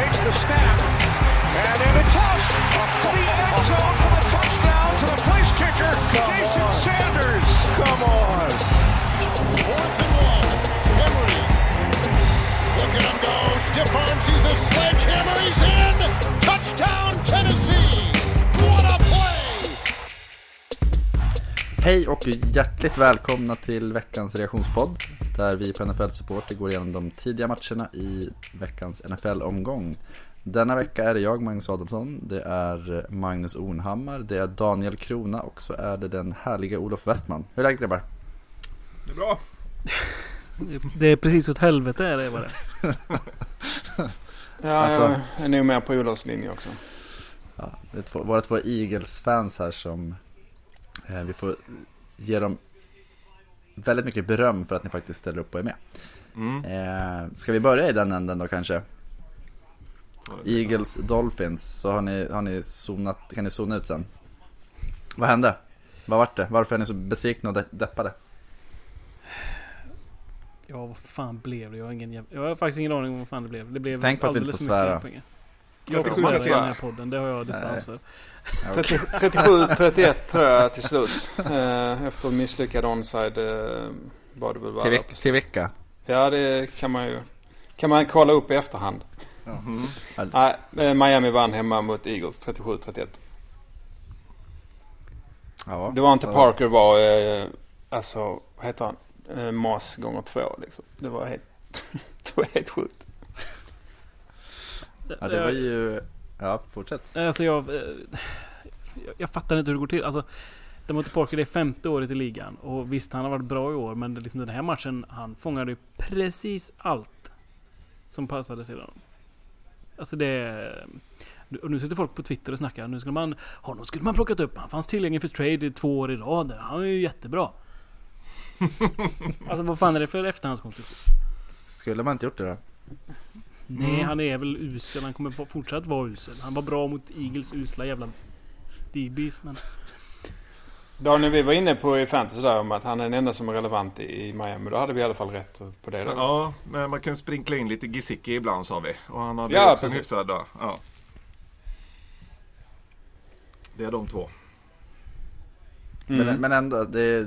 Takes the snap. And then a toss to the end zone for the touchdown to the place kicker, Jason Sanders. Come on. Fourth and one. Henry. Look at him go. Stiff arms. He's a sledgehammer. He's in. Touchdown Tennessee. What a play! Hej och hjärtligt välkomna till veckans reaktionspodd där vi på NFL Supporter går igenom de tidiga matcherna i veckans NFL-omgång. Denna vecka är det jag, Magnus Adolfsson, det är Magnus Ornhammar, det är Daniel Krona och så är det den härliga Olof Westman. Hur är läget grabbar? Det är bra. Det är precis åt helvete är det bara. Ja, Alltså- jag är nog med på Olofs linje också. Ja, det är två, våra två Eagles-fans här som eh, vi får ge dem väldigt mycket beröm för att ni faktiskt ställer upp och är med. Mm. Eh, ska vi börja i den änden då kanske? Eagles Dolphins, så har ni, har ni zonat, kan ni zona ut sen. Vad hände? Vad vart det? Varför är ni så besvikna och de- deppade? Ja, vad fan blev det? Jag har, ingen jag har faktiskt ingen aning om vad fan det blev. Det blev Tänk på att alldeles inte får mycket svära. pengar. Jag får 37, svära i den här podden, det har jag dispens för. Okej. 37-31 tror jag till slut. Eh, efter misslyckad onside eh, var det väl bara. Till, veck, till vecka? Ja det kan man ju. Kan man kolla upp i efterhand. Mhm. Nej, eh, Miami vann hemma mot Eagles 37-31. Ja. Det var inte Ja. Parker var, eh, alltså vad heter han? Eh, Moss gånger två liksom. Det var helt, det var helt sjukt. Ja, det var ju... Ja, fortsätt. Alltså jag, eh, jag, jag fattar inte hur det går till. Alltså, Demonte Parker det är femte året i ligan. Och visst, han har varit bra i år. Men liksom den här matchen, han fångade ju precis allt som passade sedan. Alltså det... Och nu sitter folk på Twitter och snackar. Nu skulle man... Honom skulle man plockat upp. Han fanns tillgänglig för trade i två år i rad. Han är ju jättebra. alltså vad fan är det för efterhandskonstruktion? Skulle man inte gjort det då? Nej, han är väl usel. Han kommer fortsatt vara usel. Han var bra mot Eagles usla jävla DBs men... Daniel vi var inne på i fantasy där om att han är den enda som är relevant i, Miami. Då hade vi i alla fall rätt på det då. Ja, men man kan sprinkla in lite Gesicki ibland sa vi. Och han hade Ja, också en precis. hyfsad dag. Ja. Det är de två. Mm. Men, men ändå, det.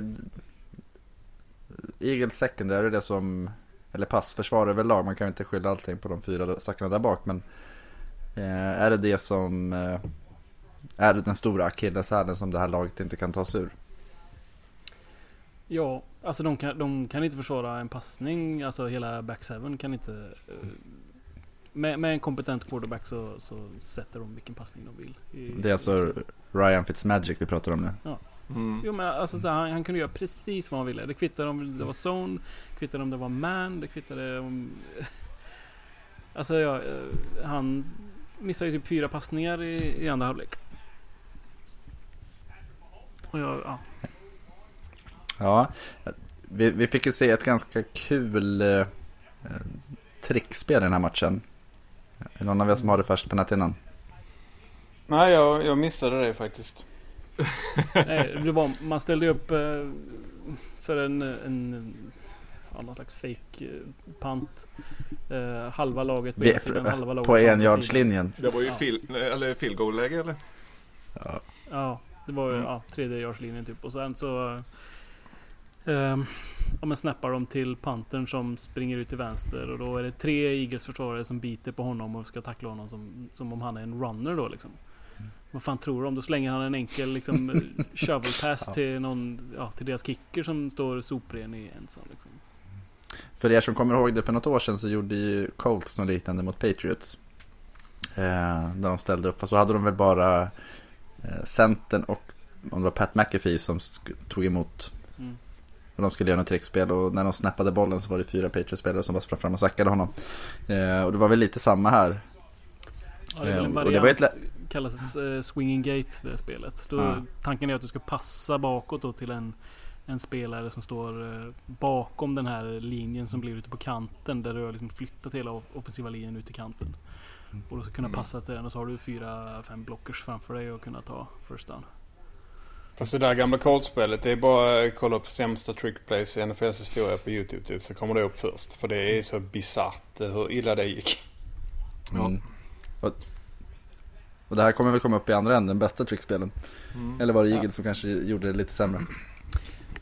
Eagles secondary är det som... Eller passförsvar överlag, man kan ju inte skylla allting på de fyra stackarna där bak. Men eh, är det det som eh, är den stora akilleshälen som det här laget inte kan ta sig ur? Ja, alltså de kan, de kan inte försvara en passning. Alltså hela back seven kan inte... eh, med, med en kompetent quarterback så, så sätter de vilken passning de vill. I- Det är alltså Ryan Fitzmagic vi pratar om nu. Mm. Jo men alltså så här, han, han kunde göra precis vad han ville. Det kvittade om det var zone, det kvittade om det var man, det kvittade om... alltså ja, eh, han missade ju typ fyra passningar i, i andra halvlek. Och jag, ja. Ja, vi, vi fick ju se ett ganska kul eh, eh, trickspel i den här matchen. Är det någon av er som har det färskt på näthinnan? Nej jag, jag missade det faktiskt. Nej, det var, man ställde upp eh, för en, en någon slags fake eh, pant. Eh, halva laget på sidan, halva laget på enjardslinjen. Det var ju Ja. fil, eller field goal läge eller? Ja. Ja, det var ju Mm. ja, tredje yardslinjen typ. Och sen så... ehm, ja men snappar de till pantern som springer ut till vänster. Och då är det tre Eagles försvarare som biter på honom och ska tackla honom som, som om han är en runner då liksom. Vad fan tror de? Då slänger han en enkel liksom shovel pass Ja. till någon, ja till deras kicker som står sopren i en sån liksom. För er som kommer ihåg det för något år sedan så gjorde ju Colts något liknande mot Patriots. Eh, där de ställde upp, fast så hade de väl bara eh, centern och om det var Pat McAfee som tog emot. Mm. Och de skulle göra något trickspel och när de snappade bollen så var det fyra Patriots-spelare som bara sprang fram och sackade honom. Eh, och det var väl lite samma här. Ja, det en Eh, och det var ett kallas uh, swinging gate det spelet. Då, Ja. Tanken är att du ska passa bakåt då till en, en spelare som står eh, bakom den här linjen som blir ute på kanten. Där du har liksom flyttat hela off- offensiva linjen ut till kanten. Och du ska kunna Mm. passa till den och så har du fyra, fem blockers framför dig och kunna ta first down. Fast det där gamla Colts-spelet, det är bara att kolla upp sämsta trickplays i NFLs historia på YouTube typ, så kommer det upp först. För det är så bisarrt eh, hur illa det gick. Ja. Mm. Och, det här kommer väl komma upp i andra änden, bästa trickspelen. Mm. Eller var det Eagles som kanske gjorde det lite sämre?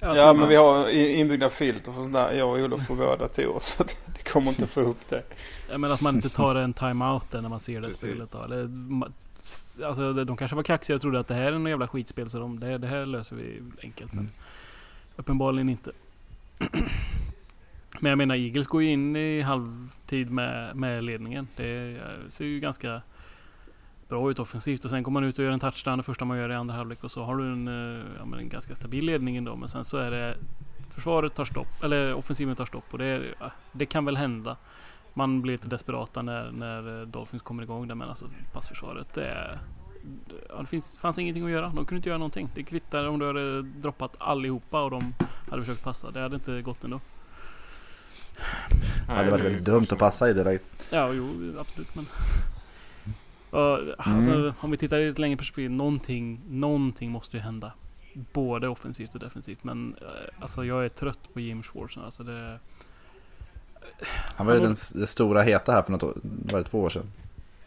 Ja men vi har inbyggda filter och sånt där. Jag och Olof på våra datorer så det kommer inte få upp det. Ja, men att man inte tar en time-out där när man ser det Precis. spelet då. Eller, alltså, de kanske var kaxiga och trodde att det här är en jävla skitspel så de, det, det här löser vi enkelt. Men uppenbarligen inte. men jag menar Eagles går ju in i halvtid med, med ledningen. Det ser ju ganska bra ut offensivt och sen kommer man ut och gör en touchdown det första man gör i andra halvlek och så har du en, eh, ja, men en ganska stabil ledning ändå. Men sen så är det försvaret tar stopp, eller offensiven tar stopp och det, det kan väl hända. Man blir lite desperata när, när eh, Dolphins kommer igång där men alltså passförsvaret det är... Ja, det finns, fanns ingenting att göra. De kunde inte göra någonting. Det kvittar om du hade droppat allihopa och de hade försökt passa. Det hade inte gått ändå. Ja, det var väldigt dumt att passa i det läget. Ja, jo, absolut men... Ja, alltså, Mm. Om vi tittar i ett längre perspektiv. Någonting, någonting måste ju hända. Både offensivt och defensivt. Men eh, alltså jag är trött på Jim Schwartz. Alltså det... Han var ju den, det stora heta här för något år, var det två år sedan?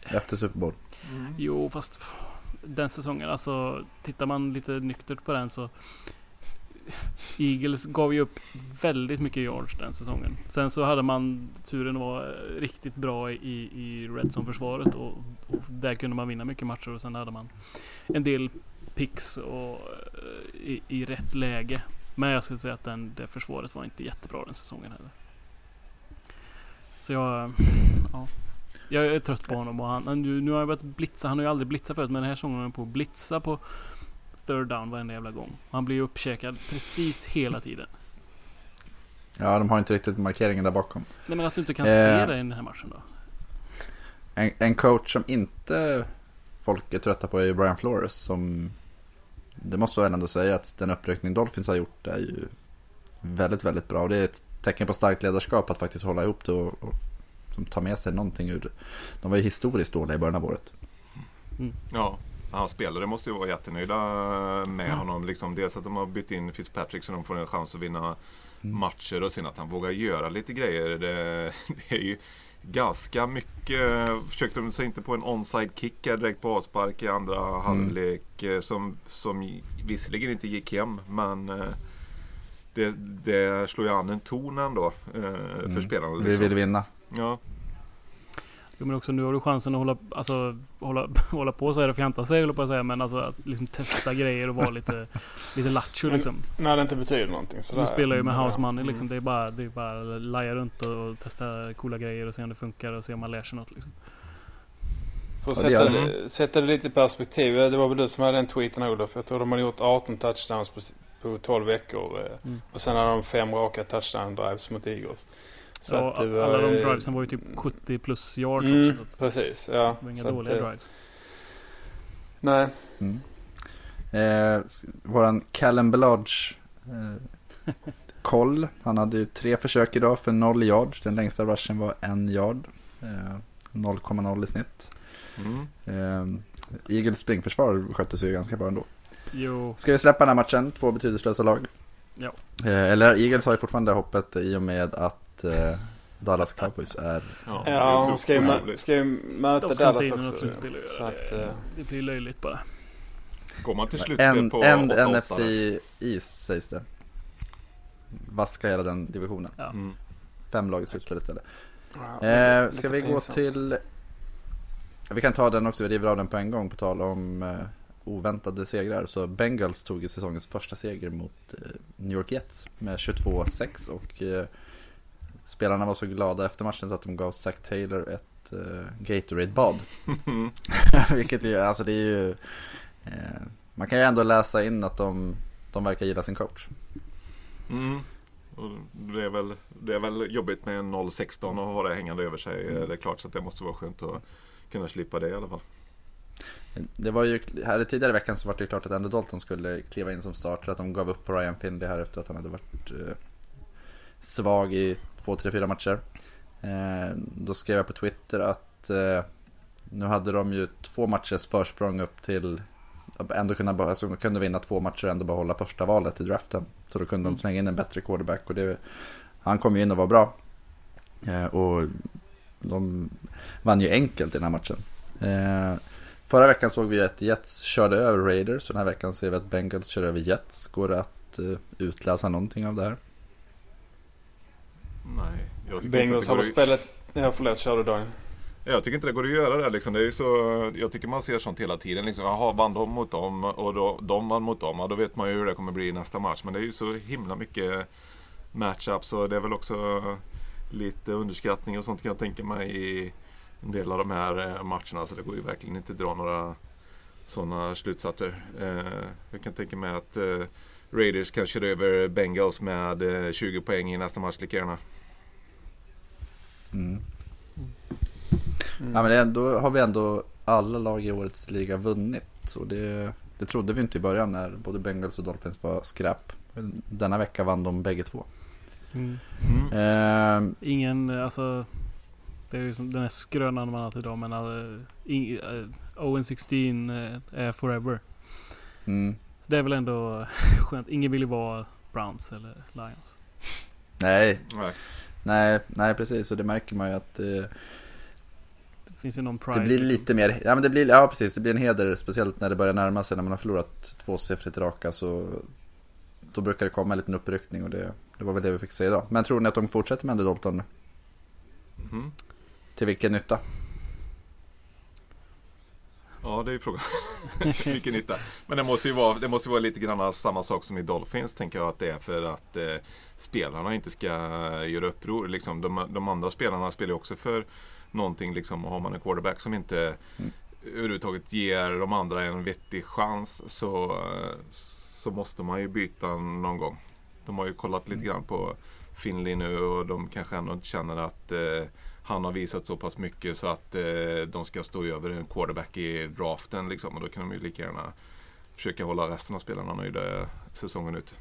Efter Super Bowl. Jo, fast den säsongen, alltså tittar man lite nyktert på den så Eagles gav ju upp väldigt mycket yards den säsongen. Sen så hade man turen att vara riktigt bra i, i Red Zone-försvaret och, och där kunde man vinna mycket matcher och sen hade man en del picks och, eh, i, i rätt läge. Men jag skulle säga att den, det försvaret var inte jättebra den säsongen heller. Så jag, ja. Jag är trött på honom och han- nu, nu har jag börjat blitza. Han har ju aldrig blitzat förut men den här säsongen har han på att blitza på third down varenda jävla gång. Han blir ju uppkäkad precis hela tiden. Ja, de har inte riktigt markeringen där bakom. Nej men att du inte kan Eh. se det i den här matchen då. En, en coach som inte folk är trötta på är ju Brian Flores som det måste jag ändå säga att den uppryckning Dolphins har gjort är ju väldigt, väldigt bra. Och det är ett tecken på starkt ledarskap att faktiskt hålla ihop det och, och som tar med sig någonting ur De var ju historiskt dåliga i början av året. Ja, hans spelare måste ju vara jättenöjda med honom. Liksom, dels att de har bytt in Fitzpatrick så de får en chans att vinna matcher och sen att han vågar göra lite grejer. Det, det är ju ganska mycket. Försökte de sig inte på en onside kick här direkt på avspark i andra halvlek eh, som, som visserligen inte gick hem men eh, det, det slår ju an en ton ändå eh, för spelarna. Vi Liksom. vill vinna. Ja, Jo, men också nu har du chansen att hålla, alltså, hålla, hålla på så här och fjanta sig på att säga. Men alltså att liksom testa grejer och vara lite, lite lattjo liksom. När det inte betyder någonting sådär. De spelar ju med house money Mm. liksom. Det är bara, det är bara laja runt och, och testa coola grejer och se om det funkar och se om man lär sig något liksom. För att Ja, det gör sätta, det. sätta det lite i perspektiv. Det var väl du som hade den tweeten Olof. Jag tror de hade gjort 18 touchdowns på, på 12 veckor. eh, Mm. Och sen hade de fem raka touchdown drives mot Eagles. Så det var, alla de eh, drivesen var ju typ 70 plus yards Mm, också. Så precis, ja. det var inga Så dåliga eh, drives. Nej, Mm. Eh, våran Callum Belodge eh, koll. Han hade ju tre försök idag för noll yards. Den längsta rushen var en yard. Eh, 0,0 i snitt. mm. Eh, Eagles springförsvar skötte sig ju ganska bra ändå. Jo, Ska vi släppa den här matchen? Två betydelselösa lag. Ja. Eh, eller Eagles har ju fortfarande hoppet i och med att eh, Dallas Cowboys är... ja, ja, tufft ska ju, jobbigt. ska ju möta de ska inte Dallas in i något också. slutspel och Så att, det. eh, Det blir löjligt bara. Går man till slutspel En, på en 8-8 NFC East sägs det. Vaska hela den divisionen. Ja. Mm. Fem lag i slutspel istället. ja, Eh, lite ska vi gå pinsamt. till... Vi kan ta den också, vi river av den på en gång på tal om eh, oväntade segrar. Så Bengals tog ju säsongens första seger mot eh, New York Jets med 22-6 och eh, spelarna var så glada efter matchen så att de gav Zach Taylor ett eh, Gatorade-bad. Vilket är, alltså det är ju... Eh, man kan ju ändå läsa in att de, de verkar gilla sin coach. Mm. Det, är väl, det är väl jobbigt med en 0-16 och ha det hängande över sig. Det är klart så att det måste vara skönt att kunna slippa det i alla fall. Det var ju, här tidigare i veckan så var det ju klart att Andy Dalton skulle kliva in som starter. Att de gav upp på Ryan Finley här efter att han hade varit eh, svag i två, tre, fyra matcher. Eh, då skrev jag på Twitter att eh, nu hade de ju två matchers försprång upp till ändå kunna, alltså, de kunde vinna två matcher och ändå behålla första valet i draften. Så då kunde de slänga in en bättre quarterback och det, han kom ju in och var bra. Eh, och de vann ju enkelt i den här matchen. Förra veckan såg vi att Jets körde över Raiders. Och den här veckan ser vi att Bengals kör över Jets. Går det att utläsa någonting av det här? Nej, jag tycker Bengals inte att har spelat... Ja förlåt, kör du Daniel. Jag tycker inte det går att göra det liksom. Det är så, jag tycker man ser sånt hela tiden. Liksom, Jaha, vann de mot dem och då, de vann mot dem. Ja, då vet man ju hur det kommer bli i nästa match. Men det är ju så himla mycket matchups och det är väl också lite underskattning och sånt kan jag tänka mig i en del av de här eh, matcherna. Så det går ju verkligen inte att dra några sådana slutsatser. Eh, jag kan tänka mig att eh, Raiders kan köra över Bengals med eh, 20 poäng i nästa match lika gärna. Mm. Ja, men det, är- då har vi ändå alla lag i årets liga vunnit. Och det, det trodde vi inte i början när både Bengals och Dolphins var skräp. Denna vecka vann de bägge två. Mm. Eh, Ingen, eh, alltså... Det är ju som den här skrönan man alltid drar men uh, ing, uh, 0-16 eh, är forever. mm, Så det är väl ändå skönt. Ingen vill ju vara Browns eller Lions. nej, Nej. nej, nej precis. Och det märker man ju att eh, Det finns ju någon pride. det blir liksom. lite mer, ja men det blir, ja precis, det blir en heder. Speciellt när det börjar närma sig, när man har förlorat tvåsiffrigt raka så då brukar det komma en liten uppryckning och det, det var väl det vi fick se idag. Men tror ni att de fortsätter med Andy Dalton? Mhm. Till vilken nytta? Ja, det är ju frågan. Vilken nytta. Men det måste ju vara, det måste vara lite grann samma sak som i Dolphins, tänker jag att det är för att eh, spelarna inte ska göra uppror. Liksom, de, de andra spelarna spelar ju också för någonting. Liksom, har man en quarterback som inte överhuvudtaget ger de andra en vettig chans så, så måste man ju byta någon gång. De har ju kollat lite grann på Finley nu och de kanske ändå inte känner att eh, han har visat så pass mycket så att eh, de ska stå över en quarterback i draften. Liksom, och då kan de ju lika gärna försöka hålla resten av spelarna nöjda säsongen ut.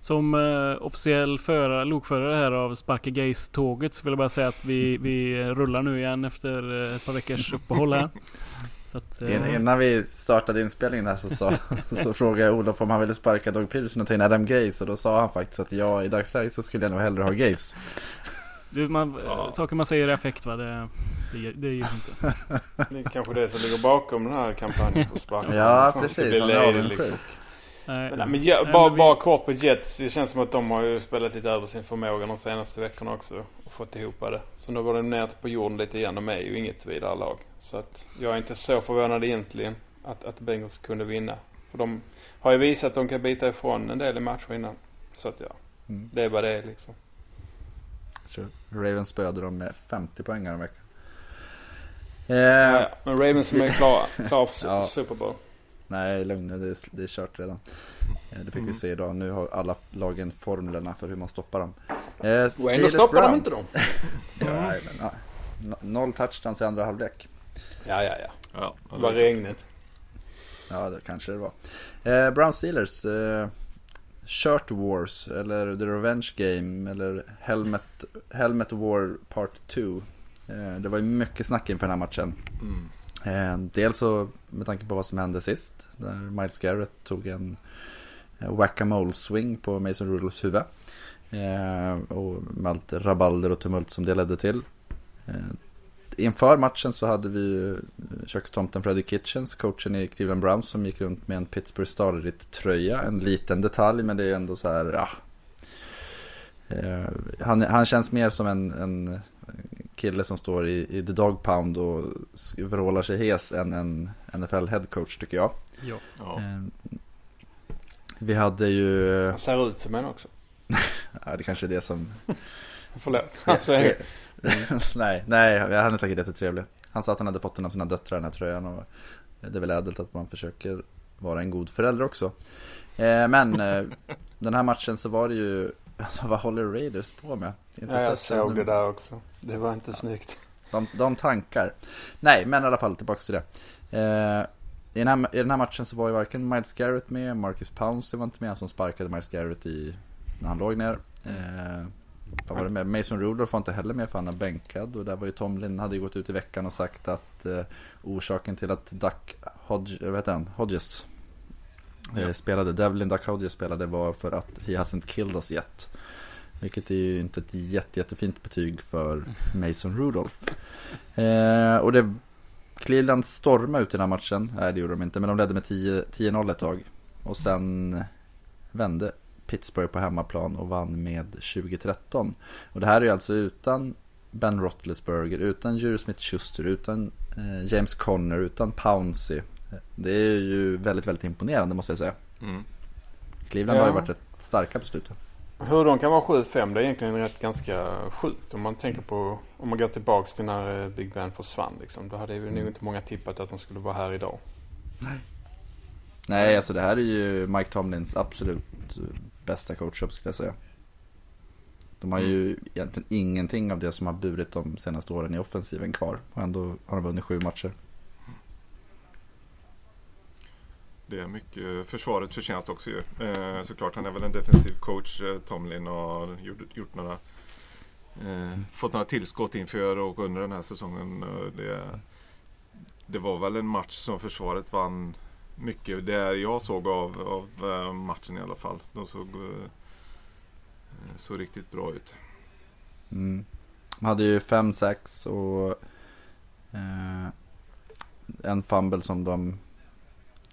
Som eh, officiell förare, lokförare här av Sparka Gays-tåget så vill jag bara säga att vi, vi rullar nu igen efter eh, ett par veckors uppehåll här. Att, eh, In- Innan vi startade inspelningen här så, sa, så frågade jag Olof om han ville sparka Doug Peterson och ta in Adam Gaze och då sa han faktiskt att ja, i dagsläget så skulle jag nog hellre ha Gaze. du, man, Ja. Saker man säger i affekt va, det, det, det gills inte. Det är kanske det som ligger bakom den här kampanjen på sparken. Ja, precis. Han är liksom. avundsjuk. Nej, Men, nej, men ja, nej, bara, vi- bara kort på Jets. Det känns som att de har ju spelat lite över sin förmåga de senaste veckorna också. Och fått ihop det. Så nu går de ner på jorden lite igen. De är ju inget vidare lag. Så att jag är inte så förvånad egentligen att, att Bengals kunde vinna. För de har ju visat att de kan bita ifrån en del i matcher innan. Så att ja, Mm. det är vad det är liksom. Jag tror Ravens spöade dem med 50 poäng här veckan. Eh, Ja, ja. Men Ravens är klara, klara för Ja. Super Bowl. Nej, lugn nu, det är, det är kört redan. Eh, Det fick vi se idag. Nu har alla lagen formlerna för hur man stoppar dem. Eh, Och ändå stoppar de inte dem. Nej, men, ja. No- Noll touchdowns i andra halvlek. Ja, ja, ja. Ja, Det var regnet. Ja, det kanske det var. Eh, Brown Steelers. Eh, Shirt Wars eller The Revenge Game eller Helmet, Helmet War Part 2. Eh, det var ju mycket snack inför den här matchen. Mm. Eh, dels så med tanke på vad som hände sist. Där Miles Garrett tog en eh, whack-a-mole swing på Mason Rudolphs huvud. Eh, och med allt rabalder och tumult som det ledde till. Eh, inför matchen så hade vi ju kökstomten Freddie Kitchens, coachen i Cleveland Browns som gick runt med en Pittsburgh Starlet-tröja. En liten detalj men det är ändå så här, ja. Eh, han, han känns mer som en, en kille som står i, i The Dog Pound och vrålar sig hes än en NFL headcoach tycker jag. Ja. Ja. Eh, vi hade ju, Han ser ut som en också. ja det kanske är det som Förlåt. Alltså, nej, nej, han är säkert jättetrevlig. Han sa att han hade fått den av sina döttrar den här tröjan och det är väl ädelt att man försöker vara en god förälder också. Eh, men eh, den här matchen så var det ju, alltså vad håller Raiders på med? Inte ja, jag såg det där också. Det var inte snyggt. De, de tankar. Nej, men i alla fall tillbaka till det. Eh, i, den här, I den här matchen så var ju varken Miles Garrett med, Marcus Pouncey var inte med, han som sparkade Miles Garrett i, när han låg ner. Eh, vad var det med? Mason Rudolph var inte heller med för han är bänkad. Och där var ju Tomlin, hade ju gått ut i veckan och sagt att eh, orsaken till att Duck Hodge, vad heter han? Hodges eh, spelade, Devlin Duck Hodges spelade var för att he hasn't killed us yet. Vilket är ju inte ett jätte, jättefint betyg för Mason Rudolph. Eh, och det, Cleveland stormade ut i den här matchen. Nej det gjorde de inte, men de ledde med 10-0 ett tag. Och sen vände Pittsburgh på hemmaplan och vann med 2013. Och det här är ju alltså utan Ben Roethlisberger, utan Jury Smith-Schuster, utan eh, James Conner, utan Pouncey. Det är ju väldigt, väldigt imponerande måste jag säga. Mm. Cleveland Ja. har ju varit rätt starka på slutet. Hur de kan vara 7-5 det är egentligen rätt ganska sjukt om man tänker på om man går tillbaks till när eh, Big Ben försvann liksom. Då hade ju nog inte många tippat att de skulle vara här idag. Nej, alltså det här är ju Mike Tomlins absolut bästa coachup skulle jag säga. De har ju egentligen ingenting av det som har burit de senaste åren i offensiven kvar. Och ändå har de vunnit sju matcher. Det är mycket försvarets förtjänst också ju. Eh, såklart, han är väl en defensiv coach, eh, Tomlin, och har gjort, gjort några, eh, fått några tillskott inför och under den här säsongen. Det, det var väl en match som försvaret vann mycket. Det jag såg av, av eh, matchen i alla fall. De såg, eh, såg riktigt bra ut. Mm. De hade ju fem sax och eh, en fumble som de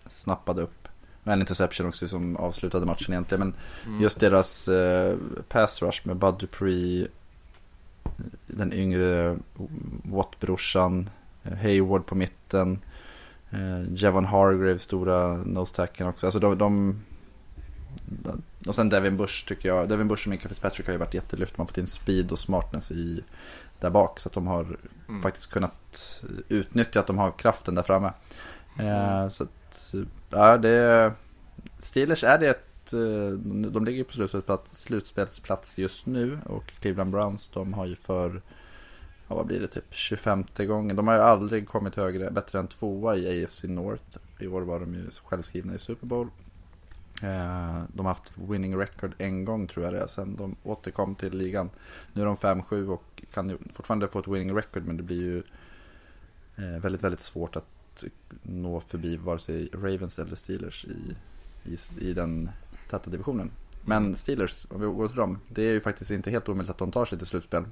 snappade upp. En interception också som avslutade matchen egentligen. Men Mm. just deras eh, pass rush med Bud Dupree, den yngre Watt-brorsan, eh, Hayward på mitten, eh, Javon Hargrave, stora nose-tacken också. Alltså de, de, de, och sen Devin Bush tycker jag, Devin Bush och Mika Fitzpatrick har ju varit jättelyft. Man har fått in speed och smartness i, där bak. Så att de har Mm. faktiskt kunnat utnyttja att de har kraften där framme. Eh, så att, ja det Steelers är det ett, eh, de de ligger på slutspelsplats, slutspelsplats just nu och Cleveland Browns de har ju för, ja vad blir det, typ 25 gången. De har ju aldrig kommit högre, bättre än tvåa i AFC North. I år var de ju självskrivna i Super Bowl. Eh, de har haft winning record en gång tror jag det är, sen de återkom till ligan. Nu är de 5-7 och kan ju fortfarande få ett winning record men det blir ju eh, väldigt, väldigt svårt att nå förbi vare sig Ravens eller Steelers i, i, i den täta divisionen. Men Steelers, om vi går till dem, det är ju faktiskt inte helt omöjligt att de tar sig till slutspel.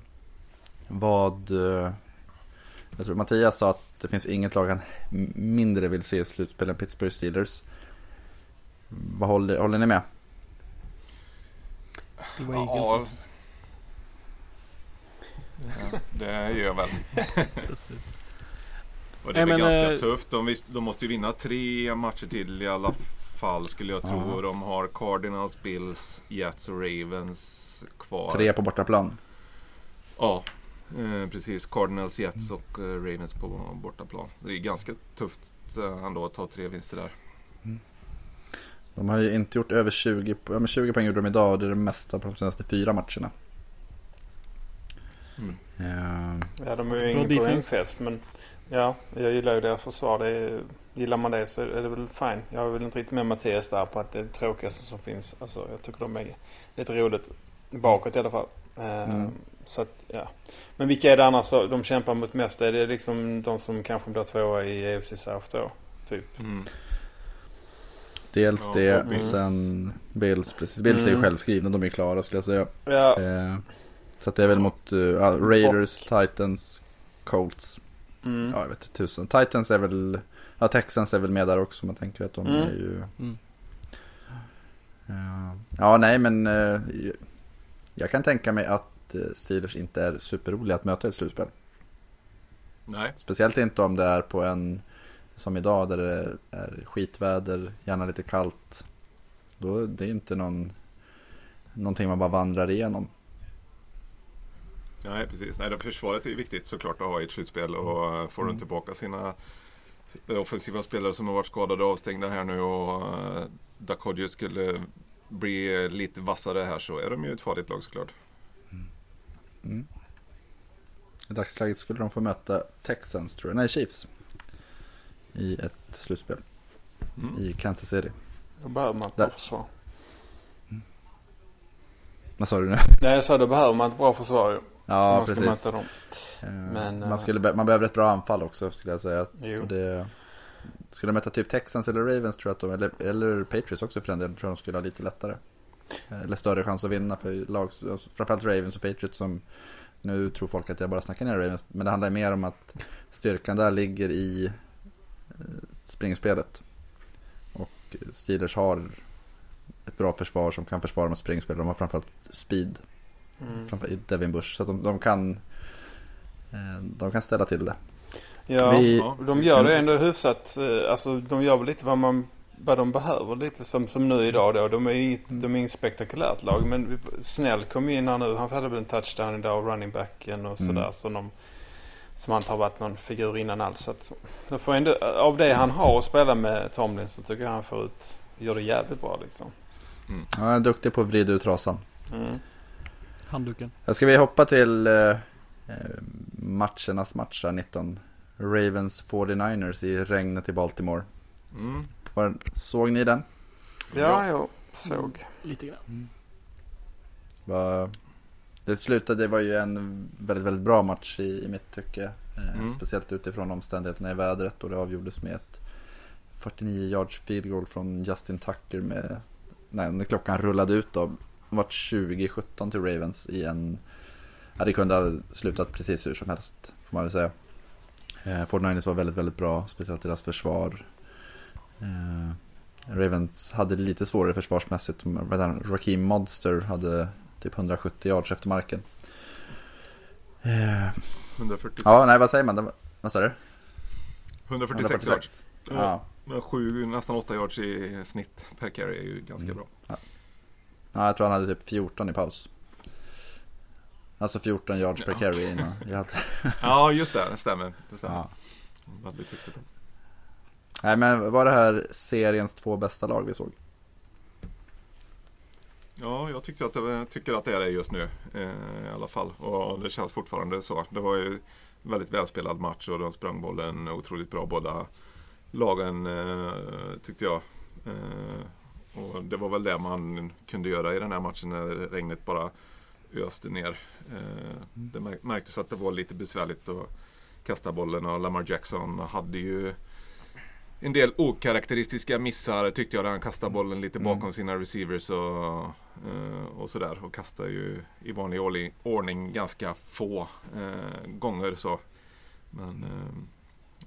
Vad... eh, Jag tror Mattias sa att det finns inget lag han mindre vill se i slutspel än Pittsburgh Steelers. Vad håller, håller ni med? Det var Eagles Ja. det gör jag väl. Precis. Och det är Nej, väl men, ganska eh, tufft. De, de måste ju vinna tre matcher till i alla fall skulle jag tro. Ja. De har Cardinals, Bills, Jets och Ravens kvar. Tre på bortaplan. Ja, eh, precis. Cardinals, Jets och eh, Ravens på bortaplan. Så det är ganska tufft eh, ändå att ta tre vinster där. De har ju inte gjort över 20, po- ja, men 20 poäng gjorde de idag och det är det mesta på de senaste fyra matcherna. Mm. Eh, Ja, de är ju ingen poängfest men ja, jag gillar ju deras försvar. Det är, gillar man det så är det väl fine. Jag är väl inte riktigt med Mattias där på att det är det tråkigaste som finns. Alltså jag tycker de är lite roligt bakåt i alla fall. Eh, Mm. Så att, ja. Men vilka är det annars de kämpar mot mest? Är det liksom de som kanske blir tvåa i AFC South då? Typ. Mm. dels Ja, det och och sen Bills. Precis. Bills är ju Mm. självskrivna, de är klara skulle jag säga. Ja, Eh, så att det är väl mot eh, ja, Raiders, Titans, Colts. mm. Ja, jag vet inte tusen. Titans är väl, ja Texans är väl med där också. Man tänker att de Mm. är ju... Mm. Ja, ja, nej men eh, jag kan tänka mig att eh, Steelers inte är superroliga att möta i ett slutspel. Nej, Speciellt inte om det är på en som idag där det är skitväder, gärna lite kallt. Då det är inte någon, någonting man bara vandrar igenom. nej precis. Nej, försvaret är viktigt såklart att ha i ett slutspel. Och eh, får Mm. de tillbaka sina offensiva spelare som har varit skadade och avstängda här nu och Dakodje skulle bli lite vassare här så är de ju ett farligt lag såklart. Mm. I dagsläget skulle de få möta Texans tror jag, nej Chiefs. I ett slutspel Mm. i Kansas City. då behöver man ett bra försvar. Vad sa du nu? Nej jag sa då behöver man ett bra försvar ju. Ja, man ska precis. dem. Eh, Men, eh, man, skulle, be- man behöver ett bra anfall också skulle jag säga. Jo. Det, skulle de möta typ Texans eller Ravens tror jag att de, eller, eller Patriots också för den delen, tror jag de skulle ha lite lättare. Eller större chans att vinna för lag, alltså framförallt Ravens och Patriots som nu tror folk att jag bara snackar ner Ravens, men det handlar mer om att styrkan där ligger i eh, springspelet. Och Steelers har ett bra försvar som kan försvara mot springspel. De har framförallt speed. Mm. Framförallt Devin Bush. Så de, de kan eh, de kan ställa till det. Ja, Vi- de gör det ändå hyfsat. eh, Alltså de gör väl lite vad man vad de behöver lite som, som nu idag då. De är ju inget, de är inget spektakulärt lag men Snäll kom ju in här nu. Han hade väl en touchdown idag och running backen och Mm. sådär. Som de som inte har varit någon figur innan alls. Så att, de får ändå, av det han har att spela med Tomlin så tycker jag han får ut, gör det jävligt bra liksom. Ja, han är duktig på att vrida ut trasan. Mm. Handduken. Här ska vi hoppa till eh, eh, matchernas matcher 19. Ravens 49ers i regnet i Baltimore. Mm. Var, såg ni den? Ja, jag såg. Lite grann. Var, det slutade, det var ju en väldigt, väldigt bra match i, i mitt tycke. Eh, Mm. Speciellt utifrån omständigheterna i vädret och det avgjordes med ett 49 yards field goal från Justin Tucker med, nej, när klockan rullade ut då. Det var 20-17 till Ravens i en, ja det kunde ha slutat precis hur som helst får man väl säga. Eh, 49ers var väldigt, väldigt bra, speciellt deras försvar. Eh, Ravens hade lite svårare försvarsmässigt. Raheem Monster hade typ 170 yards efter marken. Eh, 146. ja, nej vad säger man? Var- Vad sa du? 146 yards. Ja. Men sju, nästan 8 yards i snitt per carry är ju ganska Mm. bra. ja, jag tror han hade typ 14 i paus. Alltså 14 yards per Ja. carry innan. Ja, just det. Det stämmer. Det stämmer. Ja. Väldigt viktigt. Nej men var det här seriens två bästa lag vi såg? Ja, jag tyckte att det, tycker att det är det just nu eh, i alla fall. Och det känns fortfarande så. Det var ju väldigt välspelad match och de sprang bollen otroligt bra båda lagen eh, tyckte jag. Eh, och det var väl det man kunde göra i den här matchen när regnet bara öste ner. Eh, det märktes att det var lite besvärligt att kasta bollen och Lamar Jackson hade ju en del okaraktäristiska missar tyckte jag. Där han kastade bollen lite Mm. bakom sina receivers och, eh, och sådär. Och kastade ju i vanlig ordning, ganska få eh, gånger så. Men eh,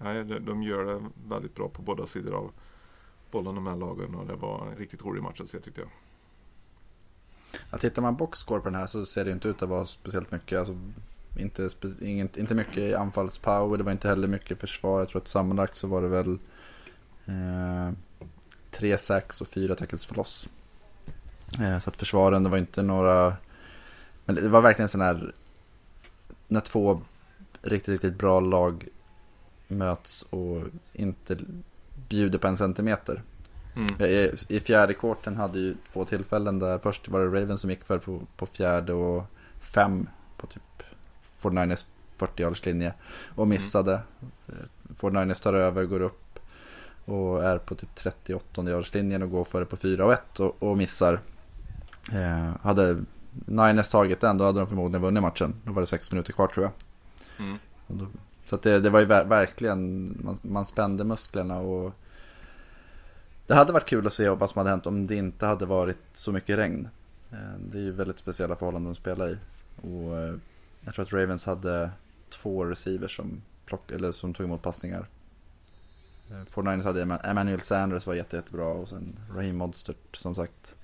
nej, de, de gör det väldigt bra på båda sidor av bollen de här lagen. Och det var en riktigt rolig match att se tyckte jag. Ja, tittar man boxscore på den här så ser det inte ut att vara speciellt mycket. Alltså, inte, spe, inget, inte mycket i anfallspower, det var inte heller mycket försvar. Jag tror att sammanlagt så var det väl tre sacks och fyra tackles för loss. Eh, så att försvaren, det var inte några... Men det var verkligen sån här... När två riktigt, riktigt bra lag möts och inte bjuder på en centimeter. Mm. I, I fjärde kvarten hade ju två tillfällen där först var det Ravens som gick för på, på fjärde och fem på typ 49ers 40 linje och missade. Mm. 49ers tar över, går upp och är på typ 38 linjen och går före på 4 och 1 och, och missar. Eh, hade Niners tagit den då hade de förmodligen vunnit matchen. Då var det sex minuter kvar tror jag. Mm. Då, så det, det var ju ver verkligen, man, man spände musklerna och det hade varit kul att se vad som hade hänt om det inte hade varit så mycket regn. Eh, Det är ju väldigt speciella förhållanden att spela i. Och eh, jag tror att Ravens hade två receivers som, plock, eller som tog emot passningar. 49ers hade Emmanuel Sanders var jätte, jättebra och sen Raheem Modstert som sagt.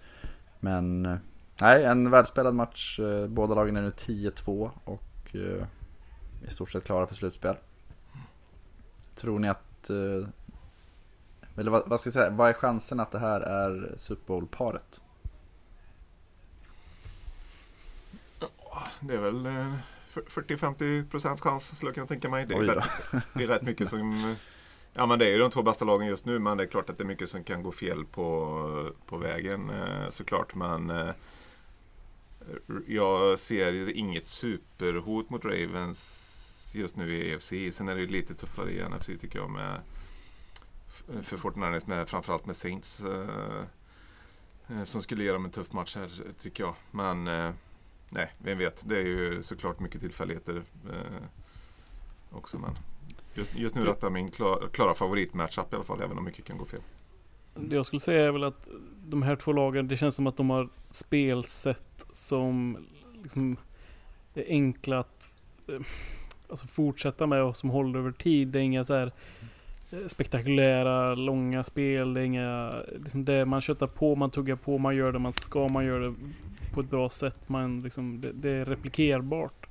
Men eh, nej, en välspelad match. Eh, Båda lagen är nu 10-2 och eh, i stort sett klara för slutspel. Tror ni att eller vad, vad ska jag säga, vad är chansen att det här är Super Bowl-paret? Det är väl eh, 40-50% chans skulle jag kunna tänka mig. Det är, rätt, det är rätt mycket som... Ja men det är ju de två bästa lagen just nu men det är klart att det är mycket som kan gå fel på, på vägen eh, såklart. Men eh, jag ser inget superhot mot Ravens just nu i EFC. Sen är det ju lite tuffare i NFC tycker jag med för Fortnite med framförallt med Saints. Eh, som skulle ge dem en tuff match här tycker jag. Men nej, vem vet. Det är ju såklart mycket tillfälligheter också. Men just, just nu är detta min klar, klara favoritmatchup i alla fall, även om mycket kan gå fel. det jag skulle säga är väl att de här två lagen, det känns som att de har spelsätt som liksom är enkla att eh, alltså fortsätta med och som håller över tid. Det är inga så här eh, spektakulära, långa spel. Det är inga, liksom det man köttar på, man tuggar på, man gör det man ska, man gör det på ett bra sätt. Man liksom, det, det är replikerbart.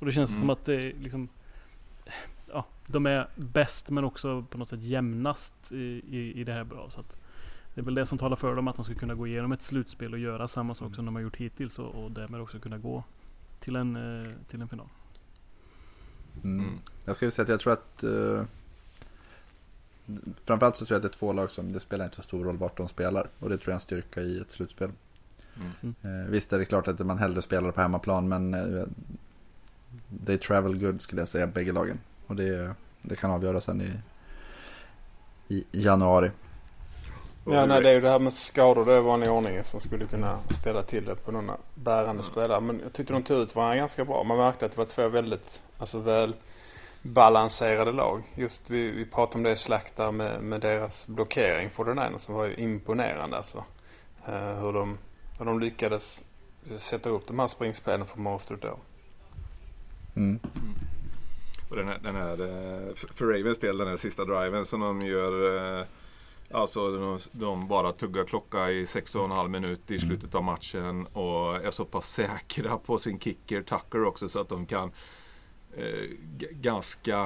Och det känns Mm. som att det är liksom Ja, de är bäst men också på något sätt jämnast i, i, i det här bra. Så att det är väl det som talar för dem att de ska kunna gå igenom ett slutspel och göra samma sak som de har gjort hittills och, och därmed också kunna gå till en, eh, till en final. Mm. Mm. Jag skulle säga att jag tror att eh, Framförallt så tror jag att det är två lag som det spelar inte så stor roll vart de spelar. Och det tror jag är en styrka i ett slutspel. Mm. Eh, visst är det klart att man hellre spelar på hemmaplan men eh, They travel good skulle jag säga bägge lagen. Och det, det kan avgöras sen i, i januari. Ja, nej, det är ju det här med skador. Det är vanlig ordning som skulle kunna ställa till det på några bärande spelare. Men jag tyckte de tog ut varandra ganska bra. Man märkte att det var två väldigt, alltså väl balanserade lag. Just vi, vi pratade om det slack där med, med deras blockering för den ena som var ju imponerande alltså. Eh, hur de, hur de lyckades sätta upp de här springspelen för Mostert då. Mm. Och den här, den här eh, för- Ravens del, den här sista driven som de gör. eh, Alltså de, de bara tuggar klocka i sex och en halv minut i slutet av matchen och är så pass säkra på sin kicker Tucker också så att de kan eh, ganska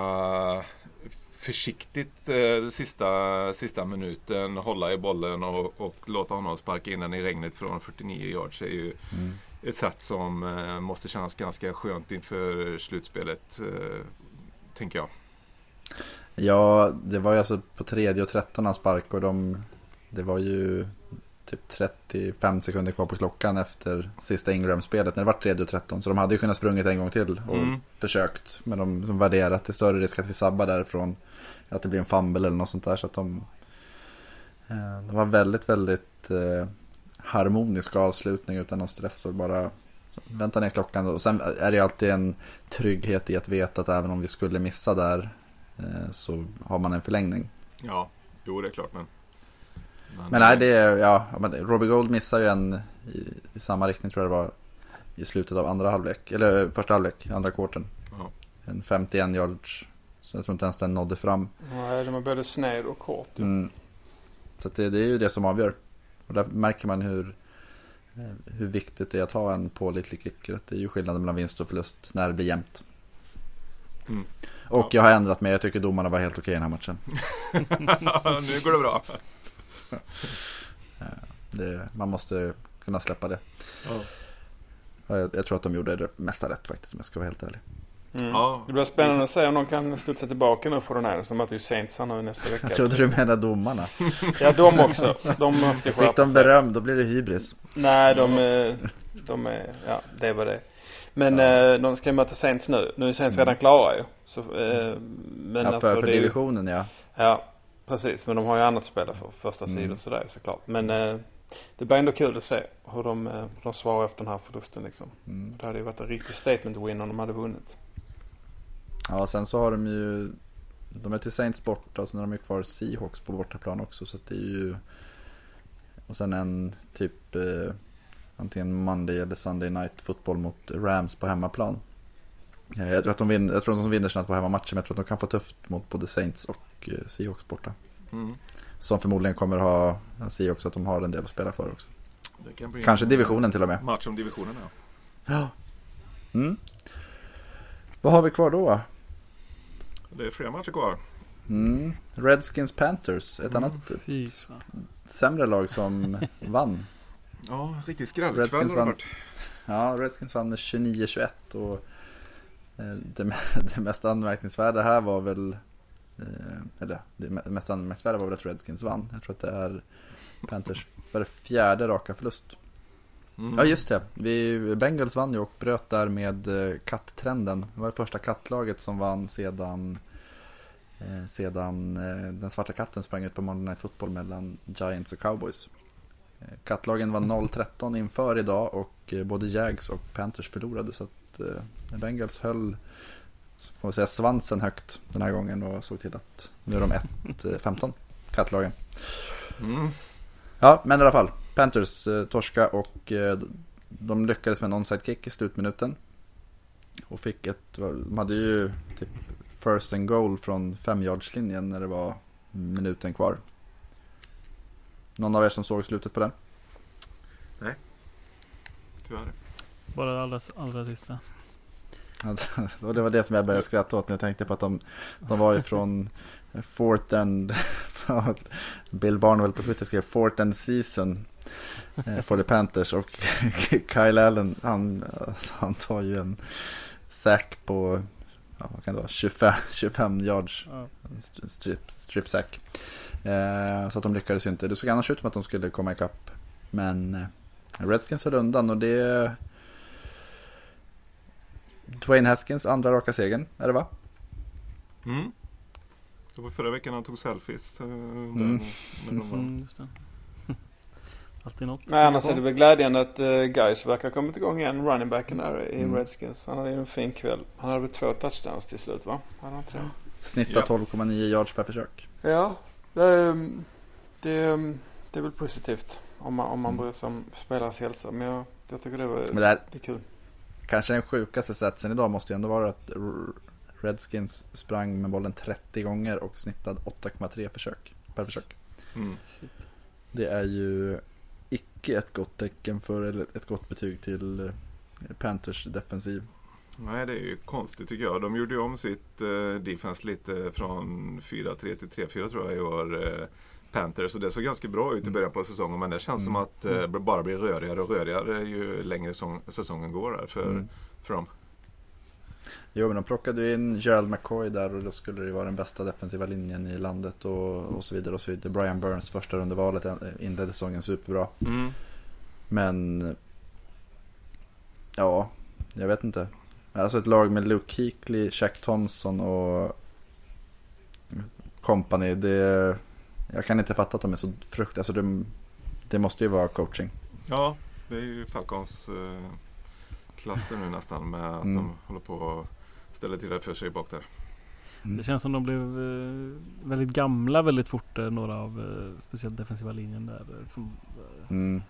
försiktigt eh, sista, sista minuten hålla i bollen och, och låta honom sparka in den i regnet från 49 yards är ju Mm. ett sätt som eh, måste kännas ganska skönt inför slutspelet. Tänker jag. Ja, det var ju alltså på tredje och tretton han sparkade och de, det var ju typ 35 sekunder kvar på klockan efter sista Ingram-spelet när det var tredje och tretton. Så de hade ju kunnat sprungit en gång till och Mm. försökt. Men de, de värderade att det är större risk att vi sabbar därifrån. Att det blir en fumble eller något sånt där. Så att de, eh, de var väldigt, väldigt eh, harmonisk avslutning utan någon stress och bara vänta ner klockan. Och sen är det ju alltid en trygghet i att veta att även om vi skulle missa där eh, så har man en förlängning. Ja, jo det är klart men. Men nej, det är, ja, men Robbie Gold missar ju en i, i samma riktning tror jag det var i slutet av andra halvlek, eller första halvlek, andra kvarten. Ja. En 51 yards, så jag tror inte ens den nådde fram. Nej, de är både sned och kort. ju. Mm. Så det, det är ju det som avgör. Och där märker man hur, eh, hur viktigt det är att ha en pålitlig kicker. Det är ju skillnaden mellan vinst och förlust när det blir jämnt. Mm. Och jag har ändrat mig, jag tycker domarna var helt okej i den här matchen. nu går det bra. Det, man måste kunna släppa det. Ja. Jag, jag tror att de gjorde det mesta rätt faktiskt om jag ska vara helt ärlig. Mm. Ja. Det blir spännande att se om de kan studsa tillbaka nu för den här. Som möter ju Saints här nu nästa vecka. Jag trodde du menade domarna. Ja, de också. De ska Fick de beröm då blir det hybris. Nej, de, är- de är, ja det var det. Men eh, de ska ju möta Saints nu. Nu är Saints redan klara ju. Så, eh, men ja, alltså, för, för det är ju- divisionen ja. Ja, precis. Men de har ju annat att spela för. Första Mm. sidan sådär såklart. Men eh, det blir ändå kul att se hur de, de svarar efter den här förlusten liksom. Mm. Det hade ju varit en riktig statement win om de hade vunnit. Ja, sen så har de ju De är till Saints borta och sen har de ju kvar Seahawks på bortaplan också så att det är ju Och sen en typ eh, Antingen Monday eller Sunday Night fotboll mot Rams på hemmaplan Eh, Jag tror att de vinner, jag tror att de vinner sina två hemmamatcher men jag tror att de kan få tufft mot både Saints och eh, Seahawks borta Mm. Som förmodligen kommer ha ja, Seahawks att de har en del att spela för också kan Kanske en divisionen till och med Match om divisionen ja. Ja mm. Vad har vi kvar då? Det är flera matcher kvar. Mm. Redskins Panthers, ett Mm. annat fan. sämre lag som vann. Ja, riktigt skrällkväll Redskins vann. Ja, Redskins vann med 29-21 och eh, det, det mest anmärkningsvärda här var väl eh, eller det me- mest anmärkningsvärda var väl att Redskins vann. Jag tror att det är Panthers för fjärde raka förlust. Mm. Ja just det, vi, Bengals vann ju och bröt där med eh, katttrenden. Det var det första kattlaget som vann sedan eh, sedan eh, den svarta katten sprang ut på Monday Night Football mellan Giants och Cowboys. Eh, Kattlagen var 0-13 inför idag och eh, både Jags och Panthers förlorade så att Bengals höll får man säga svansen högt den här gången och såg till att nu är de 1-15 kattlagen. Mm. Ja, men i alla fall. Panthers eh, torska och eh, de lyckades med en onside kick i slutminuten. Och fick ett, de hade ju typ first and goal från femyardslinjen när det var minuten kvar. Någon av er som såg slutet på den? Tyvärr. Bara det allra, allra sista. Och det var det som jag började skratta åt när jag tänkte på att de, de var ju från Fort and Bill Barnwell på Twitter skrev Fort and Season eh, for the Panthers och Kyle Allen han, han tar ju en sack på ja, vad kan det vara, 25, 25 yards Ja. en strip, strip sack. Eh, så att de lyckades ju inte. Det såg annars ut som att de skulle komma ikapp. Men eh, Redskins höll undan och det Dwayne Haskins andra raka segern, är det va? Mm. Det var förra veckan han tog selfies. eh, Mm. när de var- Mm, just det. Alltid något. Nej, annars är det väl glädjande att uh, Guys verkar ha kommit igång igen. Running backen där i Mm. Redskins. Han hade ju en fin kväll. Han hade väl två touchdowns till slut va? Hade han inte det? Snittar Ja. 12,9 yards per försök. Ja, det, är- det, är- det är väl positivt. Om man, om man bryr sig om spelares hälsa. Men jag, jag tycker det var Mm. Men det här, det är kul. kanske den sjukaste statsen idag måste ju ändå vara att Redskins sprang med bollen 30 gånger och snittade 8,3 försök per försök. Mm. Det är ju icke ett gott tecken för, eller ett gott betyg till eh, Panthers defensiv. Nej, det är ju konstigt tycker jag. De gjorde ju om sitt eh, defense lite från 4-3 till 3-4 tror jag i år. Eh, Panthers och det såg ganska bra ut i början på säsongen men det känns som att eh, det bara blir rörigare och rörigare ju längre säsongen går där för, Mm. för dem. Jo, men de plockade in Gerald McCoy där och då skulle det vara den bästa defensiva linjen i landet och, och så vidare och så vidare. Brian Burns första rundevalet inledde säsongen superbra. Mm. Men ja, jag vet inte. Alltså ett lag med Luke Kuechly, Shaq Thompson och company. Det, jag kan inte fatta att de är så frukt. Alltså det, det måste ju vara coaching. Ja, det är ju Falcons eh, klaster nu nästan med att Mm. de håller på och ställer till det för sig bak där. Det känns som de blev eh, väldigt gamla väldigt fort. eh, Några av eh, speciellt defensiva linjen där. Som, Mm.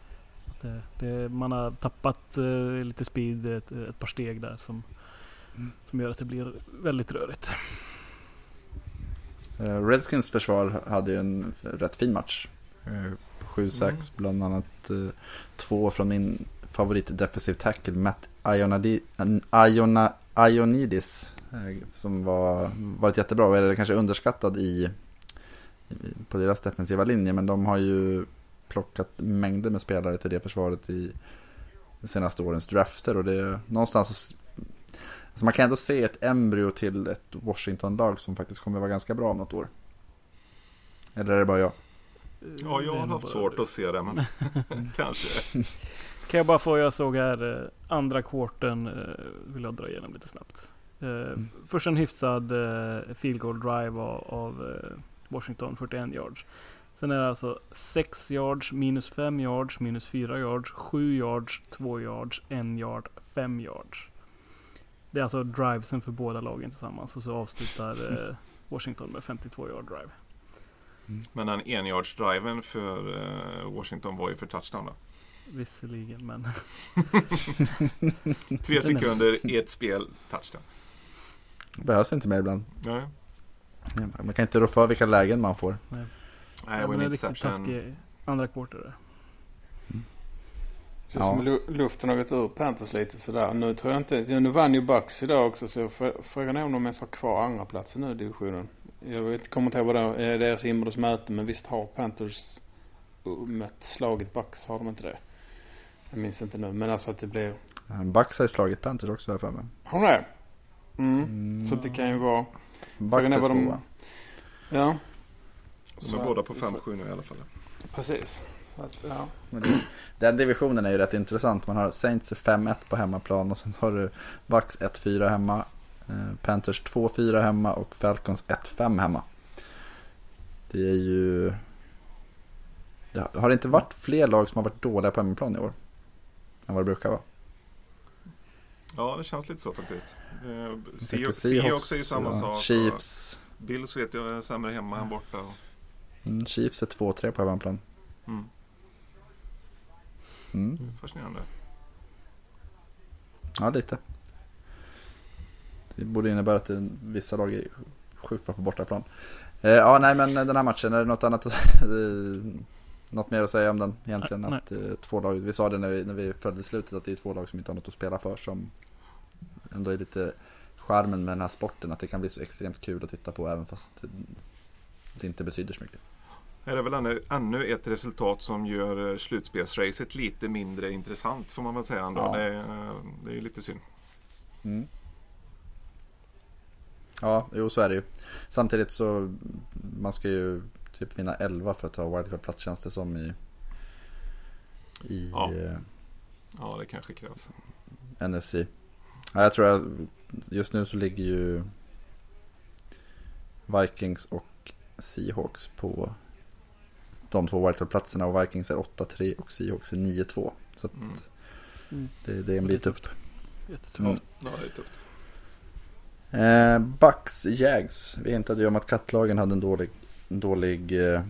att det, det, man har tappat eh, lite speed ett, ett par steg där som, som gör att det blir väldigt rörigt. Eh, Redskins försvar hade ju en rätt fin match. 7-6 bland annat eh, två från min favorit defensive tackle Matt Ionadi, Iona, Ionidis. eh, Som var, varit jättebra och är kanske underskattad i, på deras defensiva linje. Men de har ju plockat mängder med spelare till det försvaret i de senaste årens drafter. Och det är någonstans så Alltså man kan ändå se ett embryo till ett Washington-lag som faktiskt kommer vara ganska bra om något år. Eller är det bara jag? Ja, jag har haft svårt att se det men kanske. Kan jag bara få, jag såg här eh, andra kvarten eh, vill jag dra igenom lite snabbt. Eh, Först en hyfsad field goal drive av, Washington, 41 yards. Sen är det alltså 6 yards, minus 5 yards, minus 4 yards, 7 yards, 2 yards, 1 yard, 5 yards. Det är alltså drivesen för båda lagen tillsammans och så avslutar eh, Washington med 52 yard drive. Men den enyardsdriven för eh, Washington var ju för touchdown då. Visserligen, men Tre sekunder i ett spel, touchdown. Det behövs inte mer ibland. Nej, Man kan inte rå för vilka lägen man får. Nej det det var en interception. taskig andra kvarter där. Det Ja. som lu- luften har gått ur Panthers lite sådär. Nu tror jag inte, ja, nu vann ju Bucks idag också så frå- frågan är om de ens har kvar andra platsen nu i divisionen. Jag vet, kommer inte ihåg vad det är deras inbördes möte men visst har Panthers mött slaget Bucks, har de inte det? Jag minns inte nu men alltså att det blir, Bucks har ju slagit Panthers också här för mig. har de det? Mm. Mm. Så det kan ju vara, Bucks är de- tvåa. ja. De är båda på 5-7 nu i alla fall. Precis. Så att, ja. Den divisionen är ju rätt intressant. Man har Saints 5-1 på hemmaplan och sen har du Bucks 1-4 hemma. eh, Panthers 2-4 hemma och Falcons 1-5 hemma. Det är ju... Det har det inte varit fler lag som har varit dåliga på hemmaplan i år? Än vad det brukar vara. Ja, det känns lite så faktiskt. Eh, tänker Seahawks är ju samma ja, sak. Chiefs. Bills vet jag är sämre hemma än borta. Mm, Chiefs är 2-3 på hemmaplan. Mm. Mm. Fascinerande. Ja, lite. Det borde innebära att vissa lag är sjukt bra på bortaplan. Eh, ja, nej men den här matchen, är det något annat? eh, något mer att säga om den egentligen? Nej. Att, eh, två lag, vi sa det när vi, när vi följde slutet att det är två lag som inte har något att spela för som ändå är lite charmen med den här sporten. Att det kan bli så extremt kul att titta på även fast det inte betyder så mycket. Är det väl ännu, ännu ett resultat som gör eh, slutspelsracet lite mindre intressant får man väl säga ändå. Ja. Det, är- det är ju lite synd. Mm. Ja, jo så är det ju. Samtidigt så man ska ju typ vinna 11 för att ta wildcard-plats känns det som i, i Ja. eh, Ja, det kanske krävs. NFC. Ja, jag tror att just nu så ligger ju Vikings och Seahawks på de två wildcard-platserna och Vikings är 8-3 och Seahawks är 9-2. Så att Mm. Mm. det, det blir tufft. Jättetufft. Mm. Ja, det är tufft. Eh, Bucks Jags. Vi hintade ju om att kattlagen hade en dålig, dålig eh,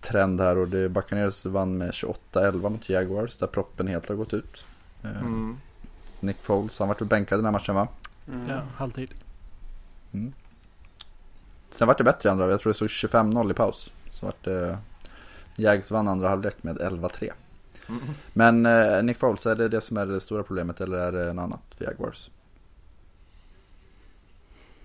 trend här och det Buccaneers vann med 28-11 mot Jaguars där proppen helt har gått ut. Eh, Mm. Nick Foles, han vart väl bänkad den här matchen va? Mm. Ja, halvtid. Sen vart det bättre i andra, jag tror det stod 25-0 i paus. Så vart det Jags vann andra halvlek med 11-3. Mm. Men eh, Nick Foles, är det det som är det stora problemet eller är det något annat för Jaguars?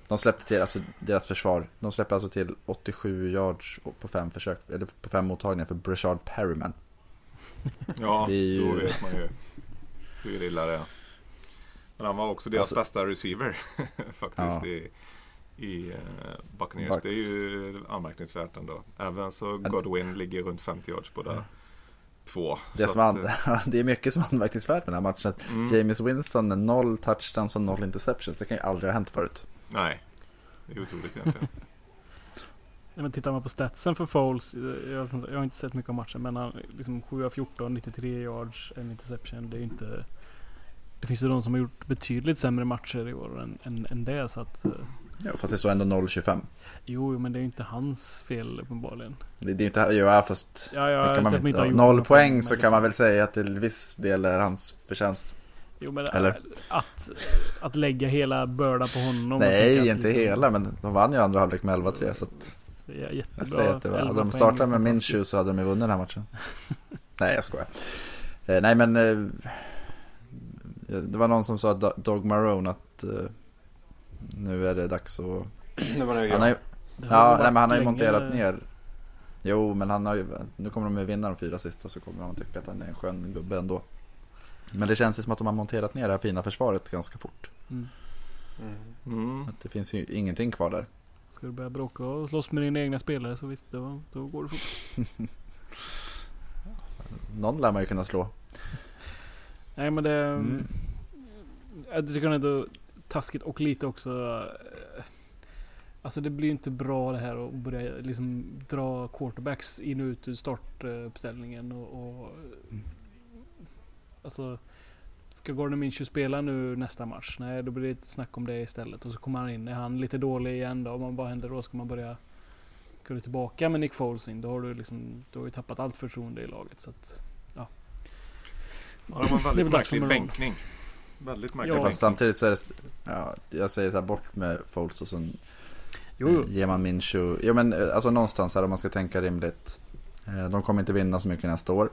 De släppte till, alltså deras försvar, de släpper alltså till 87 yards på fem försök, eller på fem mottagningar för Brashard Perryman. Ja, Det är ju- då vet man ju hur illa det är. Men han var också deras Alltså- bästa receiver faktiskt Ja. i, i uh, Buccaneers. Bucks. Det är ju anmärkningsvärt ändå. Även så Godwin ligger runt 50 yards båda Ja. två. Det, som att, an- det är mycket som är anmärkningsvärt med den här matchen. Mm, James Winston noll touchdowns och noll interceptions, det kan ju aldrig ha hänt förut. Nej, det är otroligt egentligen. Nej, men tittar man på statsen för Foles. eh, Jag, jag har inte sett mycket av matchen men han liksom 7 av 14, 93 yards, en interception. Det är ju inte... Det finns ju de som har gjort betydligt sämre matcher i år än, än, än det så att... eh, Ja, fast det står ändå 0-25. Jo, jo, men det är ju inte hans fel uppenbarligen. Det, det är inte, ja fast Ja, ja, kan man inte, gjort noll poäng så kan liksom- man väl säga att till viss del är hans förtjänst. Jo, men Eller? Att, att lägga hela bördan på honom. Nej, att inte liksom- hela, men de vann ju andra halvlek med 11-3 så att jättebra. jag säger att det var, 11 hade de startat med fantastiskt. Minshew så hade de ju vunnit den här matchen. nej, jag skojar. Eh, nej, men eh, det var någon som sa Do- Dog Marone att eh, nu är det dags att... Det var nog Han har ju, Det ja, nej, men han har ju länge- monterat ner. Jo, men han har ju, nu kommer de ju vinna de fyra sista så kommer de tycka att han är en skön gubbe ändå. Men det känns ju som att de har monterat ner det här fina försvaret ganska fort. Mm. Mm. Mm. Att det finns ju ingenting kvar där. Ska du börja bråka och slåss med dina egna spelare så visst, då, då går det fort. Någon lär man ju kunna slå. Nej men det... Mm. Jag tycker ändå taskigt och lite också... eh, Alltså det blir inte bra det här att börja liksom dra quarterbacks in och ut ur startuppställningen och... och Alltså... Ska Gordon Minshew spela nu nästa match? Nej, då blir det ett snack om det istället. Och så kommer han in. Är han lite dålig igen då? Vad vad händer då? Ska man börja... Gå tillbaka med Nick Foles in? Då har du liksom... Du har ju tappat allt förtroende i laget. Så att, Ja, det var en väldigt märklig bänkning. Väldigt märklig Ja. bänkning. Fast samtidigt så är det, ja, jag säger så här bort med Foles och så jo, jo. ger man Minshew. Jo men eh, alltså någonstans här om man ska tänka rimligt. Eh, De kommer inte vinna så mycket nästa år.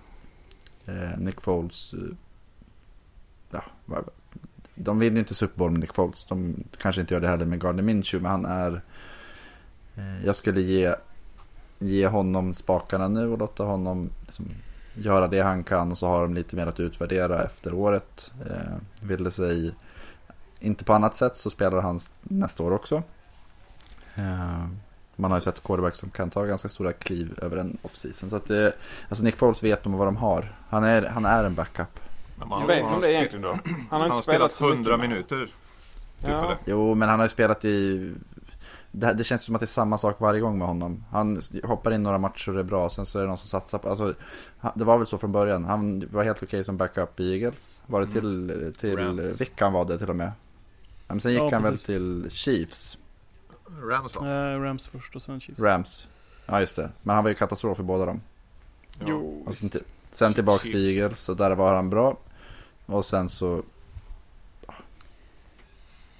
Eh, Nick Foles, eh, ja, de vinner ju inte Super Bowl med Nick Foles. De kanske inte gör det heller med Gardner Minshew, men han är... eh, Jag skulle ge, ge honom spakarna nu och låta honom liksom göra det han kan och så har de lite mer att utvärdera efter året. Eh, vill det sig inte på annat sätt så spelar han nästa år också. Eh, Eh, Man har ju sett quarterbacks som kan ta ganska stora kliv över en offseason. Så att det, alltså Nick Foles vet om vad de har. Han är, han är en backup. Men man- vet de det egentligen då? Han har Han inte har spelat mycket 100 med. minuter. Typ Ja. Jo, men han har ju spelat i... Det, det känns som att det är samma sak varje gång med honom. Han hoppar in några matcher och det är bra, sen så är det någon som satsar på... Alltså, han- det var väl så från början. Han var helt okej som backup i Eagles. Var det till, till Rams. Vickan var det till och med. Ja, Men sen gick Ja, han väl precis. till Chiefs, Rams va? Eh, Rams först och sen Chiefs. Rams. Ja, just det. Men han var ju katastrof för båda dem. Ja. Jo, Och sen, till, sen tillbaks till. Eagles, så där var han bra. Och sen så...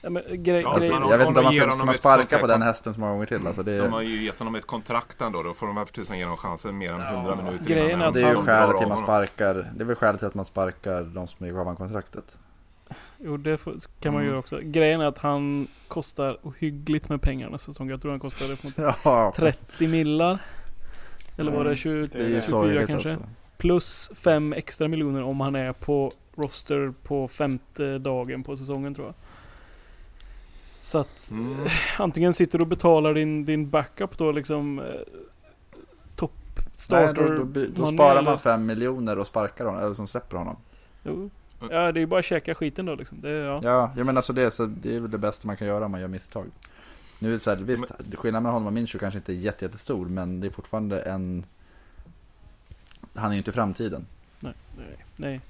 ja, men, grej, Ja, grej, om- jag vet inte om man ska, ska honom man sparka på den hästen så många gånger till. Alltså det, De har ju gett honom ett kontrakt ändå. Då får de väl för tusan ge honom chansen mer än 100 minuter. Grejen innan är att det är ju skälet till av man honom. sparkar. Det är väl skälet till att man sparkar de som gav han kontraktet. Jo, det kan man Mm. göra också. Grejen är att han kostar ohyggligt med pengar nästa säsong. Jag tror han kostade på Ja, 30 millar. Eller var det 20, Det det är ju 24 sorgligt kanske? alltså. Plus 5 extra miljoner om han är på roster på femte dagen på säsongen tror jag. Så att Mm. antingen sitter du och betalar din, din backup då liksom eh, topp Nej, starter då, då, by- då Mané sparar man fem miljoner och sparkar honom, eller som släpper honom. Jo. Ja det är ju bara att käka skiten då liksom. Det, ja. Ja, jag menar så det, är så det är väl det bästa man kan göra om man gör misstag. Nu är det så här, visst, skillnaden mellan honom och Mincho kanske inte är jätte, jättestor, men det är fortfarande en... Han är ju inte framtiden. Nej, nej, nej.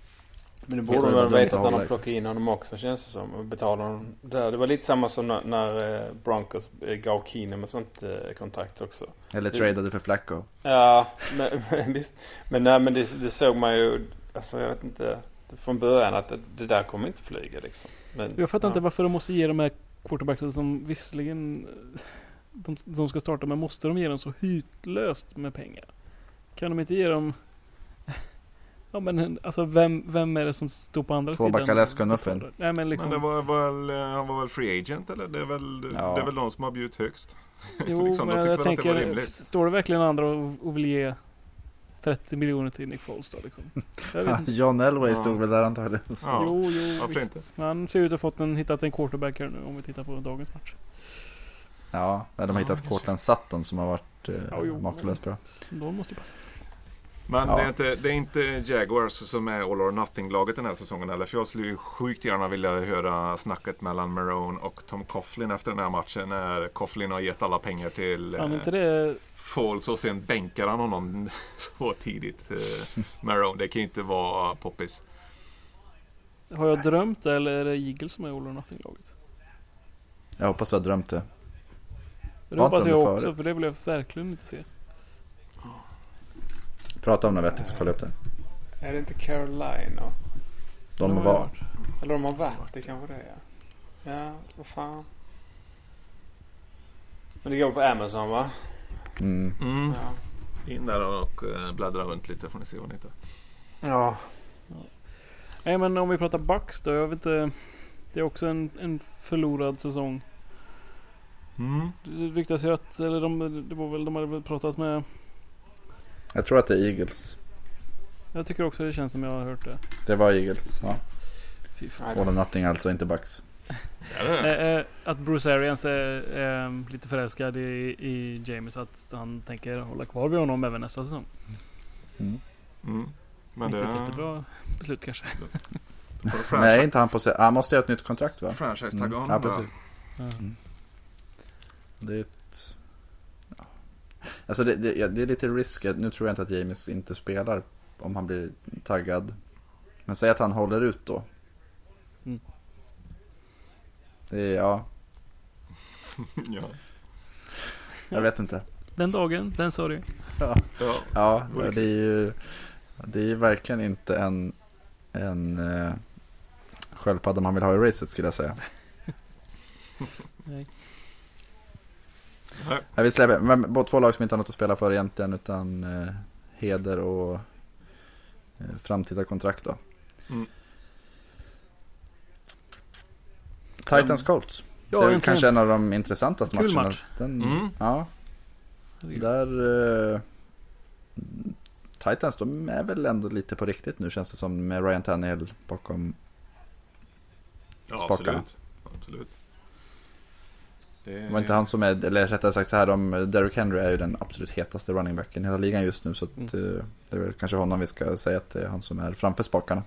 Men det borde väl veta att de plockade in honom också känns det som. Och betalade honom där. Det var lite samma som när, när eh, Broncos eh, gav Keenum ett sånt eh, kontrakt också. Eller Det- tradade för Flacco. Ja, men, men, visst. men, nej, men det, det såg man ju, alltså jag vet inte, från början att det, där kommer inte flyga liksom. Men, Jag fattar ja. inte varför de måste ge de här quarterbacksen som visserligen de, de ska starta, men måste de ge dem så hytlöst med pengar? Kan de inte ge dem... Ja men alltså vem, vem är det som står på andra Två sidan? Bacalesco och Nuffin. Nej men liksom... Men det var väl, han var väl free agent eller? Det är väl, Ja. det är väl de som har bjudit högst. jo liksom, men jag var tänker, står det verkligen andra och, och vill ge 30 miljoner till Nick Foles då liksom? John Elway Ja. stod väl där antagligen. Ja. Jo, jo, varför visst. inte? Men han ser ut att ha fått en, hittat en quarterback här nu om vi tittar på dagens match. Ja, de har Ja, hittat. Cortland Sutton som har varit eh, Ja, makalöst bra. De måste ju passa. Men Ja. det, är inte, det är inte Jaguars som är all or nothing-laget den här säsongen eller? För jag skulle ju sjukt gärna vilja höra snacket mellan Marone och Tom Coughlin efter den här matchen. När Coughlin har gett alla pengar till Fan eh, inte det... Foles och sen bänkar han honom så tidigt. Eh, Marone, det kan ju inte vara poppis. Har jag drömt det eller är det Eagles som är all or nothing-laget? Jag hoppas du har drömt det. Det hoppas jag också för det vill jag verkligen inte se. Prata om det vettigt så kolla upp det. Är det inte Carolina? De har var. jag hört. Eller de har varit, det kanske det är. Ja, vad fan. Men det går på Amazon va? Mm. Mm. Ja. In där och eh, bläddra runt lite får ni se vad ni hittar. Ja. Nej men om vi pratar Bucks då, jag vet inte. Det är också en, en förlorad säsong. Mm. Det ryktas ju att, eller de, det var väl, de hade väl pratat med. Jag tror att det är Eagles. Jag tycker också det känns som jag har hört det. Det var Eagles. Ja. Fy fan. Nej, All or nothing alltså, inte Bucks. Är. Eh, eh, att Bruce Arians är eh, lite förälskad i, i James. Att han tänker hålla kvar vid honom även nästa säsong. Mm. Mm. Men inte det ett jättebra beslut kanske. Nej, franchise, inte han på sig. Han måste göra ett nytt kontrakt va? franchise-tagga Mm. honom Ja, precis. Mm. Det är ett... Ja. Alltså det, det, ja, det är lite risk. Nu tror jag inte att James inte spelar om han blir taggad. Men säg att han håller ut då. Mm. Det är, ja, ja. jag vet inte. Den dagen, den sorry. Ja. Ja, det är ju, det är ju verkligen inte en, en eh, sköldpadda man vill ha i racet skulle jag säga. Nej. Nej. Jag vill släppa, men båda två lag som inte har något att spela för egentligen utan eh, heder och eh, framtida kontrakt då. Mm. Titans Colts. Ja, det är väl äntligen. kanske en av de intressantaste Kul matcherna. match. Den, Mm. Ja, där... Eh, Titans, de är väl ändå lite på riktigt nu känns det som med Ryan Tannehill bakom. Ja, Spakarna. absolut. absolut. Det var inte han som är, eller rättare sagt så här, de, Derrick Henry är ju den absolut hetaste running backen i hela ligan just nu. Så att, Mm. eh, det är väl kanske honom vi ska säga att det är han som är framför spakarna.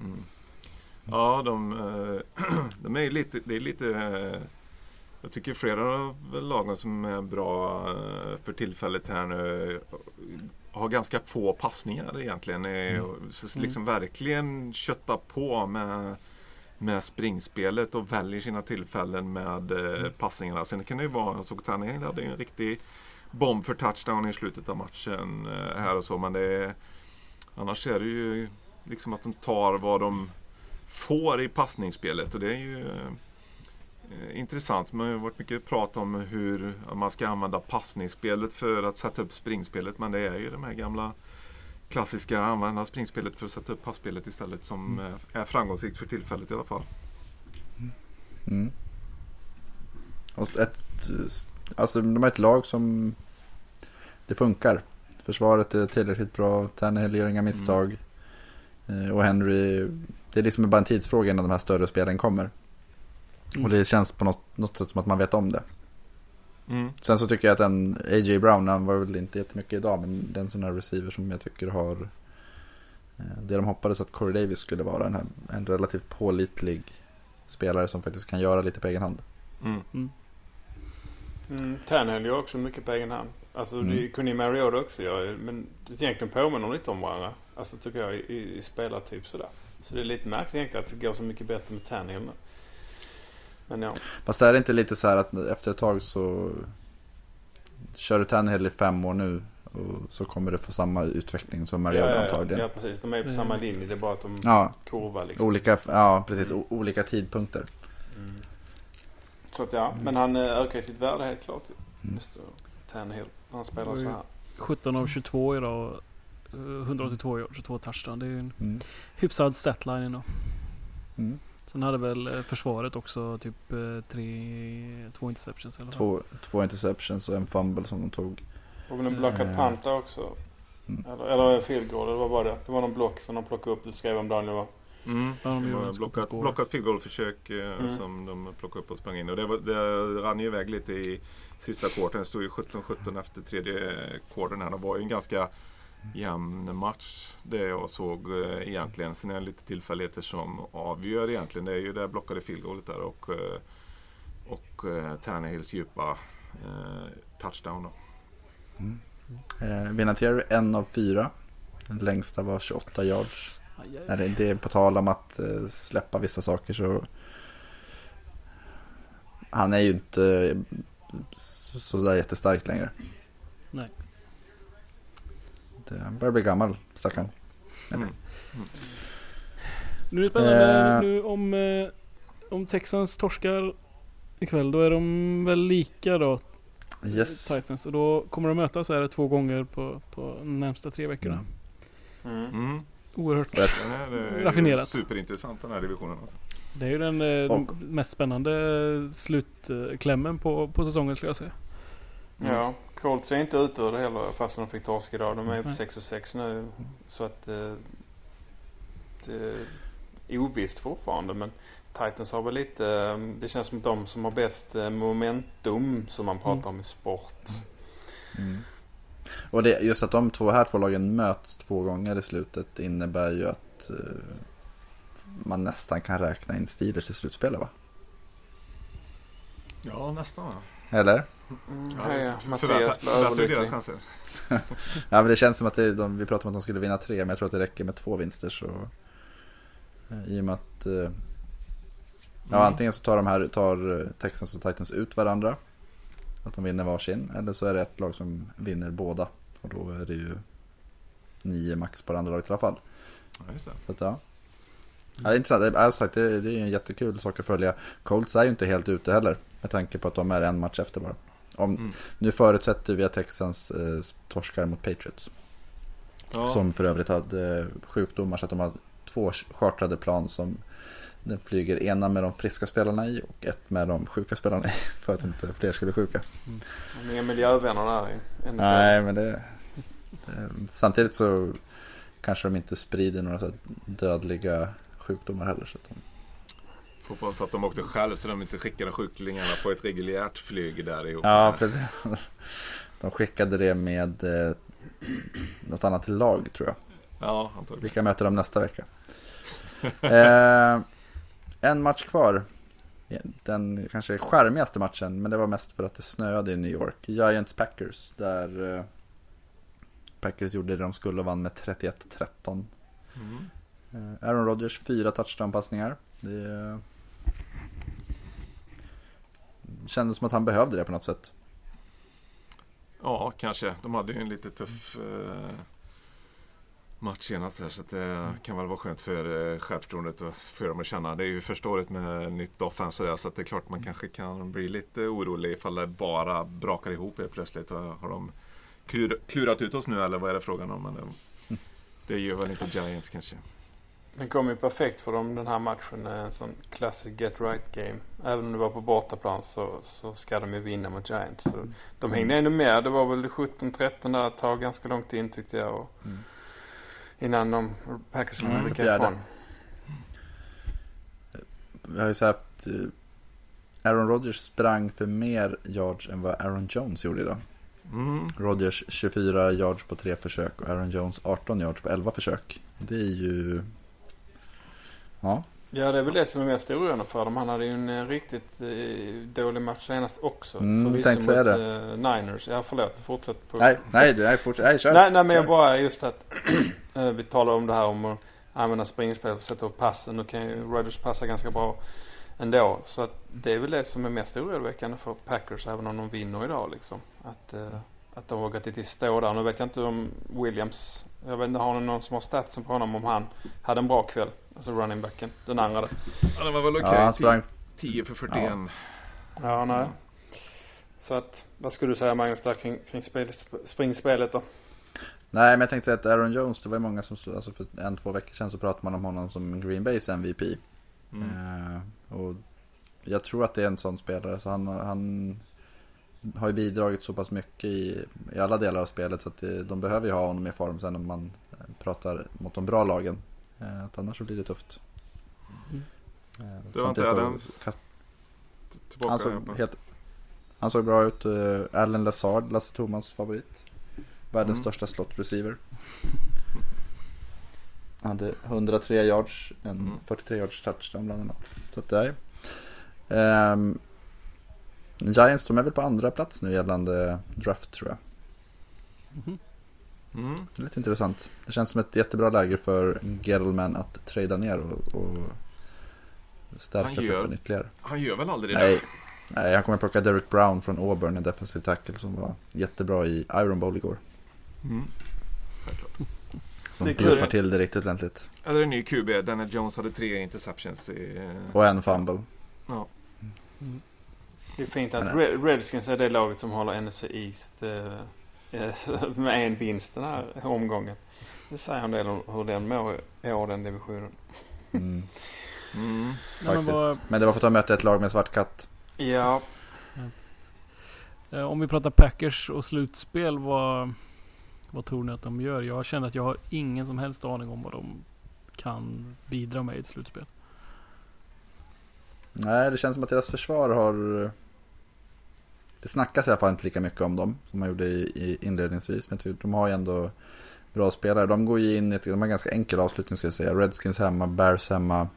Mm. Ja, de, eh, de är lite, det är lite eh, Jag tycker flera av lagen som är bra för tillfället här nu har ganska få passningar egentligen. Mm. så Liksom verkligen kötta på med med springspelet och väljer sina tillfällen med eh, passningarna. Sen kan det ju vara, jag såg Tannehill hade en riktig bomb för touchdown i slutet av matchen eh, här och så. Men det är, annars är det ju liksom att de tar vad de får i passningsspelet och det är ju eh, intressant. Men det har varit mycket prat om hur man ska använda passningsspelet för att sätta upp springspelet. Men det är ju de här gamla klassiska använda springspelet för att sätta upp passspelet istället som eh, är framgångsrikt för tillfället i alla fall. Mm. Och ett, alltså de har ett lag som det funkar. Försvaret är tillräckligt bra, Tannehill gör inga misstag. Eh, Och Henry, det är liksom bara en tidsfråga innan de här större spelen kommer. Mm. Och det känns på något, något sätt som att man vet om det. Mm. Sen så tycker jag att en A.J. Brown, han var väl inte jättemycket idag, men det är en sån här receiver som jag tycker har eh, det de hoppades att Corey Davis skulle vara, en, en relativt pålitlig spelare som faktiskt kan göra lite på egen hand. Mm. Mm, Tannehill gör också mycket på egen hand. Alltså Mm. det kunde ju Mariota också göra men egentligen påminner de lite om varandra. Alltså tycker jag i, i, i spelartyp sådär. Så det är lite märkligt egentligen att det går så mycket bättre med Tannehill nu. Men ja. Fast det är inte lite så här att efter ett tag så kör du Tannehill i fem år nu och så kommer du få samma utveckling som Mariota ja, ja, antagligen. ja, precis. De är på Mm. samma linje. Det är bara att de Ja, kurvar liksom. olika, ja precis, o- olika tidpunkter. Mm. Så att ja, men han eh, ökar sitt värde helt klart. Mm. Mr. Tannehill. Han spelar så här. 17 av 22 idag och eh, 182 yards 22 touchdown. Det är ju en Mm. hyfsad statline ändå. Mm. Sen hade väl eh, försvaret också typ eh, tre, två interceptions i alla fall. Två, två interceptions och en fumble som de tog. Och en blockad Mm. där också. Mm. Eller, eller field goal, det var bara det. Det var någon block som de plockade upp. Du skrev om Daniel va? Mm. Ja, de det gjorde var en blockat, blockat field goal-försök eh, Mm. som de plockade upp och sprang in. Och det, var, det rann ju iväg lite i sista kvarten. Det stod ju 17-17 efter tredje kvarten här. Det var ju en ganska jämn match det jag såg eh, egentligen. Sen är det lite tillfälligheter som avgör egentligen. Det är ju det blockade field goalet där och, eh, och eh, Tannehills djupa eh, touchdown. Då. Eh, Vinatieri en av fyra. Den längsta var 28 yards. Aj, aj, När aj. det, det är på tal om att släppa vissa saker så han är ju inte så, så där jättestark längre. Nej. Han börjar bli gammal, stackarn. Mm. Nu är det spännande Eh. nu om, eh, om Texans torskar ikväll. Då är de väl lika då, Yes. Titans. Och då kommer de mötas här två gånger på, på de närmsta tre veckorna. Mm. Mm. Oerhört. Och ett- Den här är Raffinerat. superintressant den här divisionen. Alltså. Det är ju den eh, Och- mest spännande slutklämmen på, på säsongen skulle jag säga. Mm. Ja, Colts är inte ute ur det heller fast de fick torsk idag. De är ju på Nej. 6 och 6 nu. Så att eh, det är ovisst fortfarande. Men Titans har väl lite, eh, det känns som de som har bäst eh, momentum som man pratar om i sport. Mm. Och det, just att de två här två lagen möts två gånger i slutet innebär ju att eh, man nästan kan räkna in Steelers till slutspelet va? Ja, nästan. Eller? Mm, Ja, Mattias deras chanser. Ja men det känns som att det, de, vi pratade om att de skulle vinna tre men jag tror att det räcker med två vinster så eh, I och med att eh, Ja Mm. antingen så tar de här, tar eh, Texans och Titans ut varandra Att de vinner varsin eller så är det ett lag som vinner båda Och då är det ju Nio max på det andra laget i alla fall Ja, just det. Så att, ja. ja det är intressant, sagt, det, det är en jättekul sak att följa Colts är ju inte helt ute heller Med tanke på att de är en match efter bara om, Mm. Nu förutsätter vi att Texans eh, torskar mot Patriots Ja. Som för övrigt hade sjukdomar så att de har två chartrade plan som den flyger ena med de friska spelarna i och ett med de sjuka spelarna i för att inte fler skulle bli sjuka. De är inga miljövänner där. Nej men det, det Samtidigt så kanske de inte sprider några så dödliga sjukdomar heller. Så de, Hoppas att de åkte själv så de inte skickade sjuklingarna på ett reguljärt flyg där ihop. ja precis. De skickade det med eh, något annat lag tror jag. Ja, antagligen. Vilka möter de nästa vecka? eh, en match kvar. Den kanske skärmigaste matchen, men det var mest för att det snöade i New York. Giants Packers, där eh, Packers gjorde det de skulle och vann med 31-13. Mm. Eh, Aaron Rodgers, fyra touchdown-passningar. Det kändes som att han behövde det på något sätt. Ja, kanske. De hade ju en lite tuff eh, match senast här så det kan väl vara skönt för eh, självförtroendet och för dem att känna. Det är ju första året med nytt offense och det, så att det är klart man kanske kan bli lite orolig ifall det bara brakar ihop helt plötsligt. Och Har de klurat ut oss nu eller vad är det frågan om? Men eh, det gör väl inte Giants kanske. Den kom ju perfekt för dem den här matchen. En sån classic get right game. Även om det var på bortaplan så, så ska de ju vinna mot Giants. Så de hängde ändå med. Det var väl 17-13 där ett tag ganska långt in tyckte jag. Och Innan de Packers Mm, fjärde. ifrån. Vi har ju sagt eh, Aaron Rodgers sprang för mer yards än vad Aaron Jones gjorde idag. Mm. Rodgers 24 yards på tre försök och Aaron Jones 18 yards på 11 försök. Det är ju... Ja, Ja det är väl det som är mest oroande för dem. Han hade ju en eh, riktigt eh, dålig match senast också. Mm, Förvisso tänkte säga mot, det. eh, Niners. Ja förlåt, fortsätt på. nej, nej, du, nej, fortsätt, nej, kör. Nej, nej men jag bara just att vi talar om det här om att använda springspel att sätta upp passen. Nu kan ju Rodgers passa ganska bra ändå. Så att det är väl det som är mest oroväckande för Packers även om de vinner idag liksom. Att, eh, att de vågat inte stå där. Nu vet jag inte om Williams, jag vet inte, har ni någon som har statsen på honom om han hade en bra kväll? Alltså running backen, den andra. Ja, det var väl okej. Ja, han sprang 10 för 41. Ja, nej. Så att, vad skulle du säga Magnus där kring, kring spel, springspelet då? Nej, men jag tänkte säga att Aaron Jones, det var ju många som, alltså för en, två veckor sedan så pratade man om honom som Green Bays MVP. Mm. Eh, och jag tror att det är en sån spelare, så han, han har ju bidragit så pass mycket i, i alla delar av spelet så att det, de behöver ju ha honom i form sen om man eh, pratar mot de bra lagen. Eh, att annars så blir det tufft. Mm. Eh, Det var inte Adams. kast- Tillbaka han, såg helt, han såg bra ut. Uh, Allen Lazard, Lasse Thomas favorit. Världens Mm. största slot receiver. Hade 103 yards, en Mm. 43 yards touchdown bland annat. Så att det är. Ehm, Giants, de är väl på andra plats nu gällande draft tror jag. Mhm. Mm. Det är lite intressant. Det känns som ett jättebra läge för Gettleman att trada ner och, och stärka truppen ytterligare. Han gör väl aldrig Nej. det? Nej, han kommer plocka Derek Brown från Auburn, en defensive tackle som var jättebra i Iron Bowl igår. Mm. Som bluffar till det riktigt ordentligt. Eller en ny QB. Daniel Jones hade tre interceptions i... eh, Och en fumble. Ja. Det är fint att. Red- Redskins är det laget som håller NFC East eh, eh, med en vinst den här omgången. Det säger en del om hur den mår i år, den divisionen. Mm, Mm. Faktiskt. men vad, Men det var för att de mötte ett lag med svart katt. Ja, eh, om vi pratar Packers och slutspel, vad, vad tror ni att de gör? Jag känner att jag har ingen som helst aning om vad de kan bidra med i ett slutspel. Nej, det känns som att deras försvar har... Det snackas i alla fall inte lika mycket om dem som man gjorde i, i inledningsvis. Men jag tycker de har ju ändå bra spelare. De går ju in i ett, de har ganska enkel avslutning ska jag säga. Redskins hemma, Bears hemma.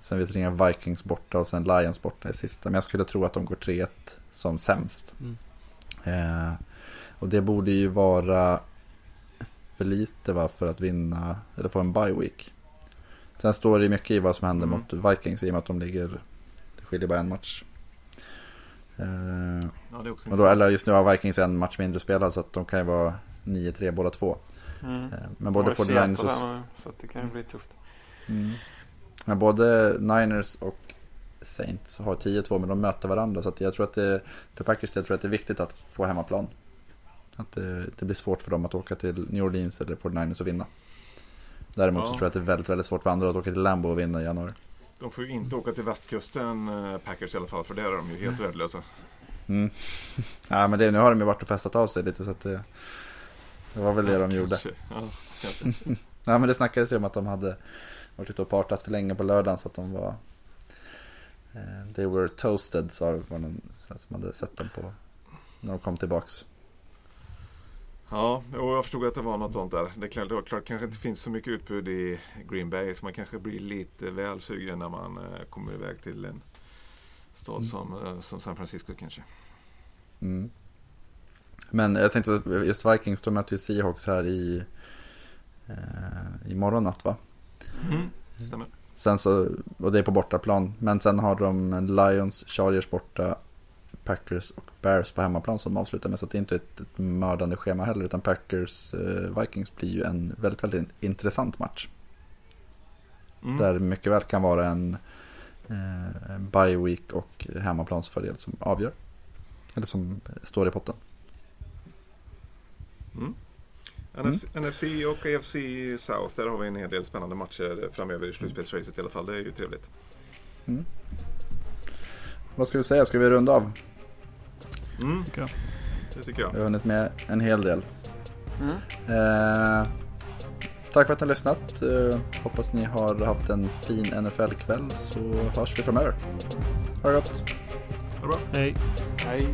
Sen visserligen Vikings borta och sen Lions borta i sista. Men jag skulle tro att de går 3-1 som sämst. Mm. Eh, och det borde ju vara för lite va, för att vinna, eller få en bye week. Sen står det ju mycket i vad som händer Mm. mot Vikings i och med att de ligger, det skiljer bara en match. Eh, Ja, det är också och då, eller just nu har Vikings en match mindre spelad så att de kan ju vara 9-3 båda två. mm. Eh, men både Och 49ers Seattle och, där Så att det kan ju bli tufft. mm. men både Niners och Saints har 10-2 men de möter varandra så att jag tror att det, för Packers del tror jag att det är viktigt att få hemmaplan. Att det, det blir svårt för dem att åka till New Orleans eller 49ers och vinna. Däremot så Ja. tror jag att det är väldigt, väldigt svårt för andra att åka till Lambo och vinna i januari. De får ju inte åka till västkusten, eh, Packers i alla fall, för där är de ju helt värdelösa. Mm. ja men det, nu har de ju varit och festat av sig lite så att det, det var väl det de gjorde. Kanske. Ja, kanske. Ja men det snackades ju om att de hade varit ute och partat för länge på lördagen så att de var eh, They were toasted sa det var någon som hade sett dem på när de kom tillbaks. Ja, och jag förstod att det var något sånt där. Det är klart, det var klart kanske inte finns så mycket utbud i Green Bay så man kanske blir lite väl sugen när man eh, kommer iväg till en stad Mm. som, eh, som San Francisco kanske. Mm. Men jag tänkte att just Vikings, de möter ju Seahawks här i eh, i morgon natt va? Mm. Stämmer. Sen så, och det är på bortaplan. Men sen har de Lions, Chargers borta, Packers och Bears på hemmaplan som avslutar med. Så det är inte ett, ett mördande schema heller. Utan Packers eh, Vikings blir ju en väldigt, väldigt intressant match. Mm. Där mycket väl kan vara en eh, bye week och hemmaplansfördel som avgör. Eller som står i potten. Mm. NFC, NFC och AFC South, där har vi en hel del spännande matcher framöver i slutspelsracet i alla fall. Det är ju trevligt. Vad ska vi säga? Ska vi runda av? Mm, Tycker jag. det tycker jag. Vi har hunnit med en hel del. Mm. Eh, tack för att ni har lyssnat. Eh, hoppas ni har haft en fin NFL-kväll så hörs vi framöver. Ha det gott! Ha det bra. Hej. Hej.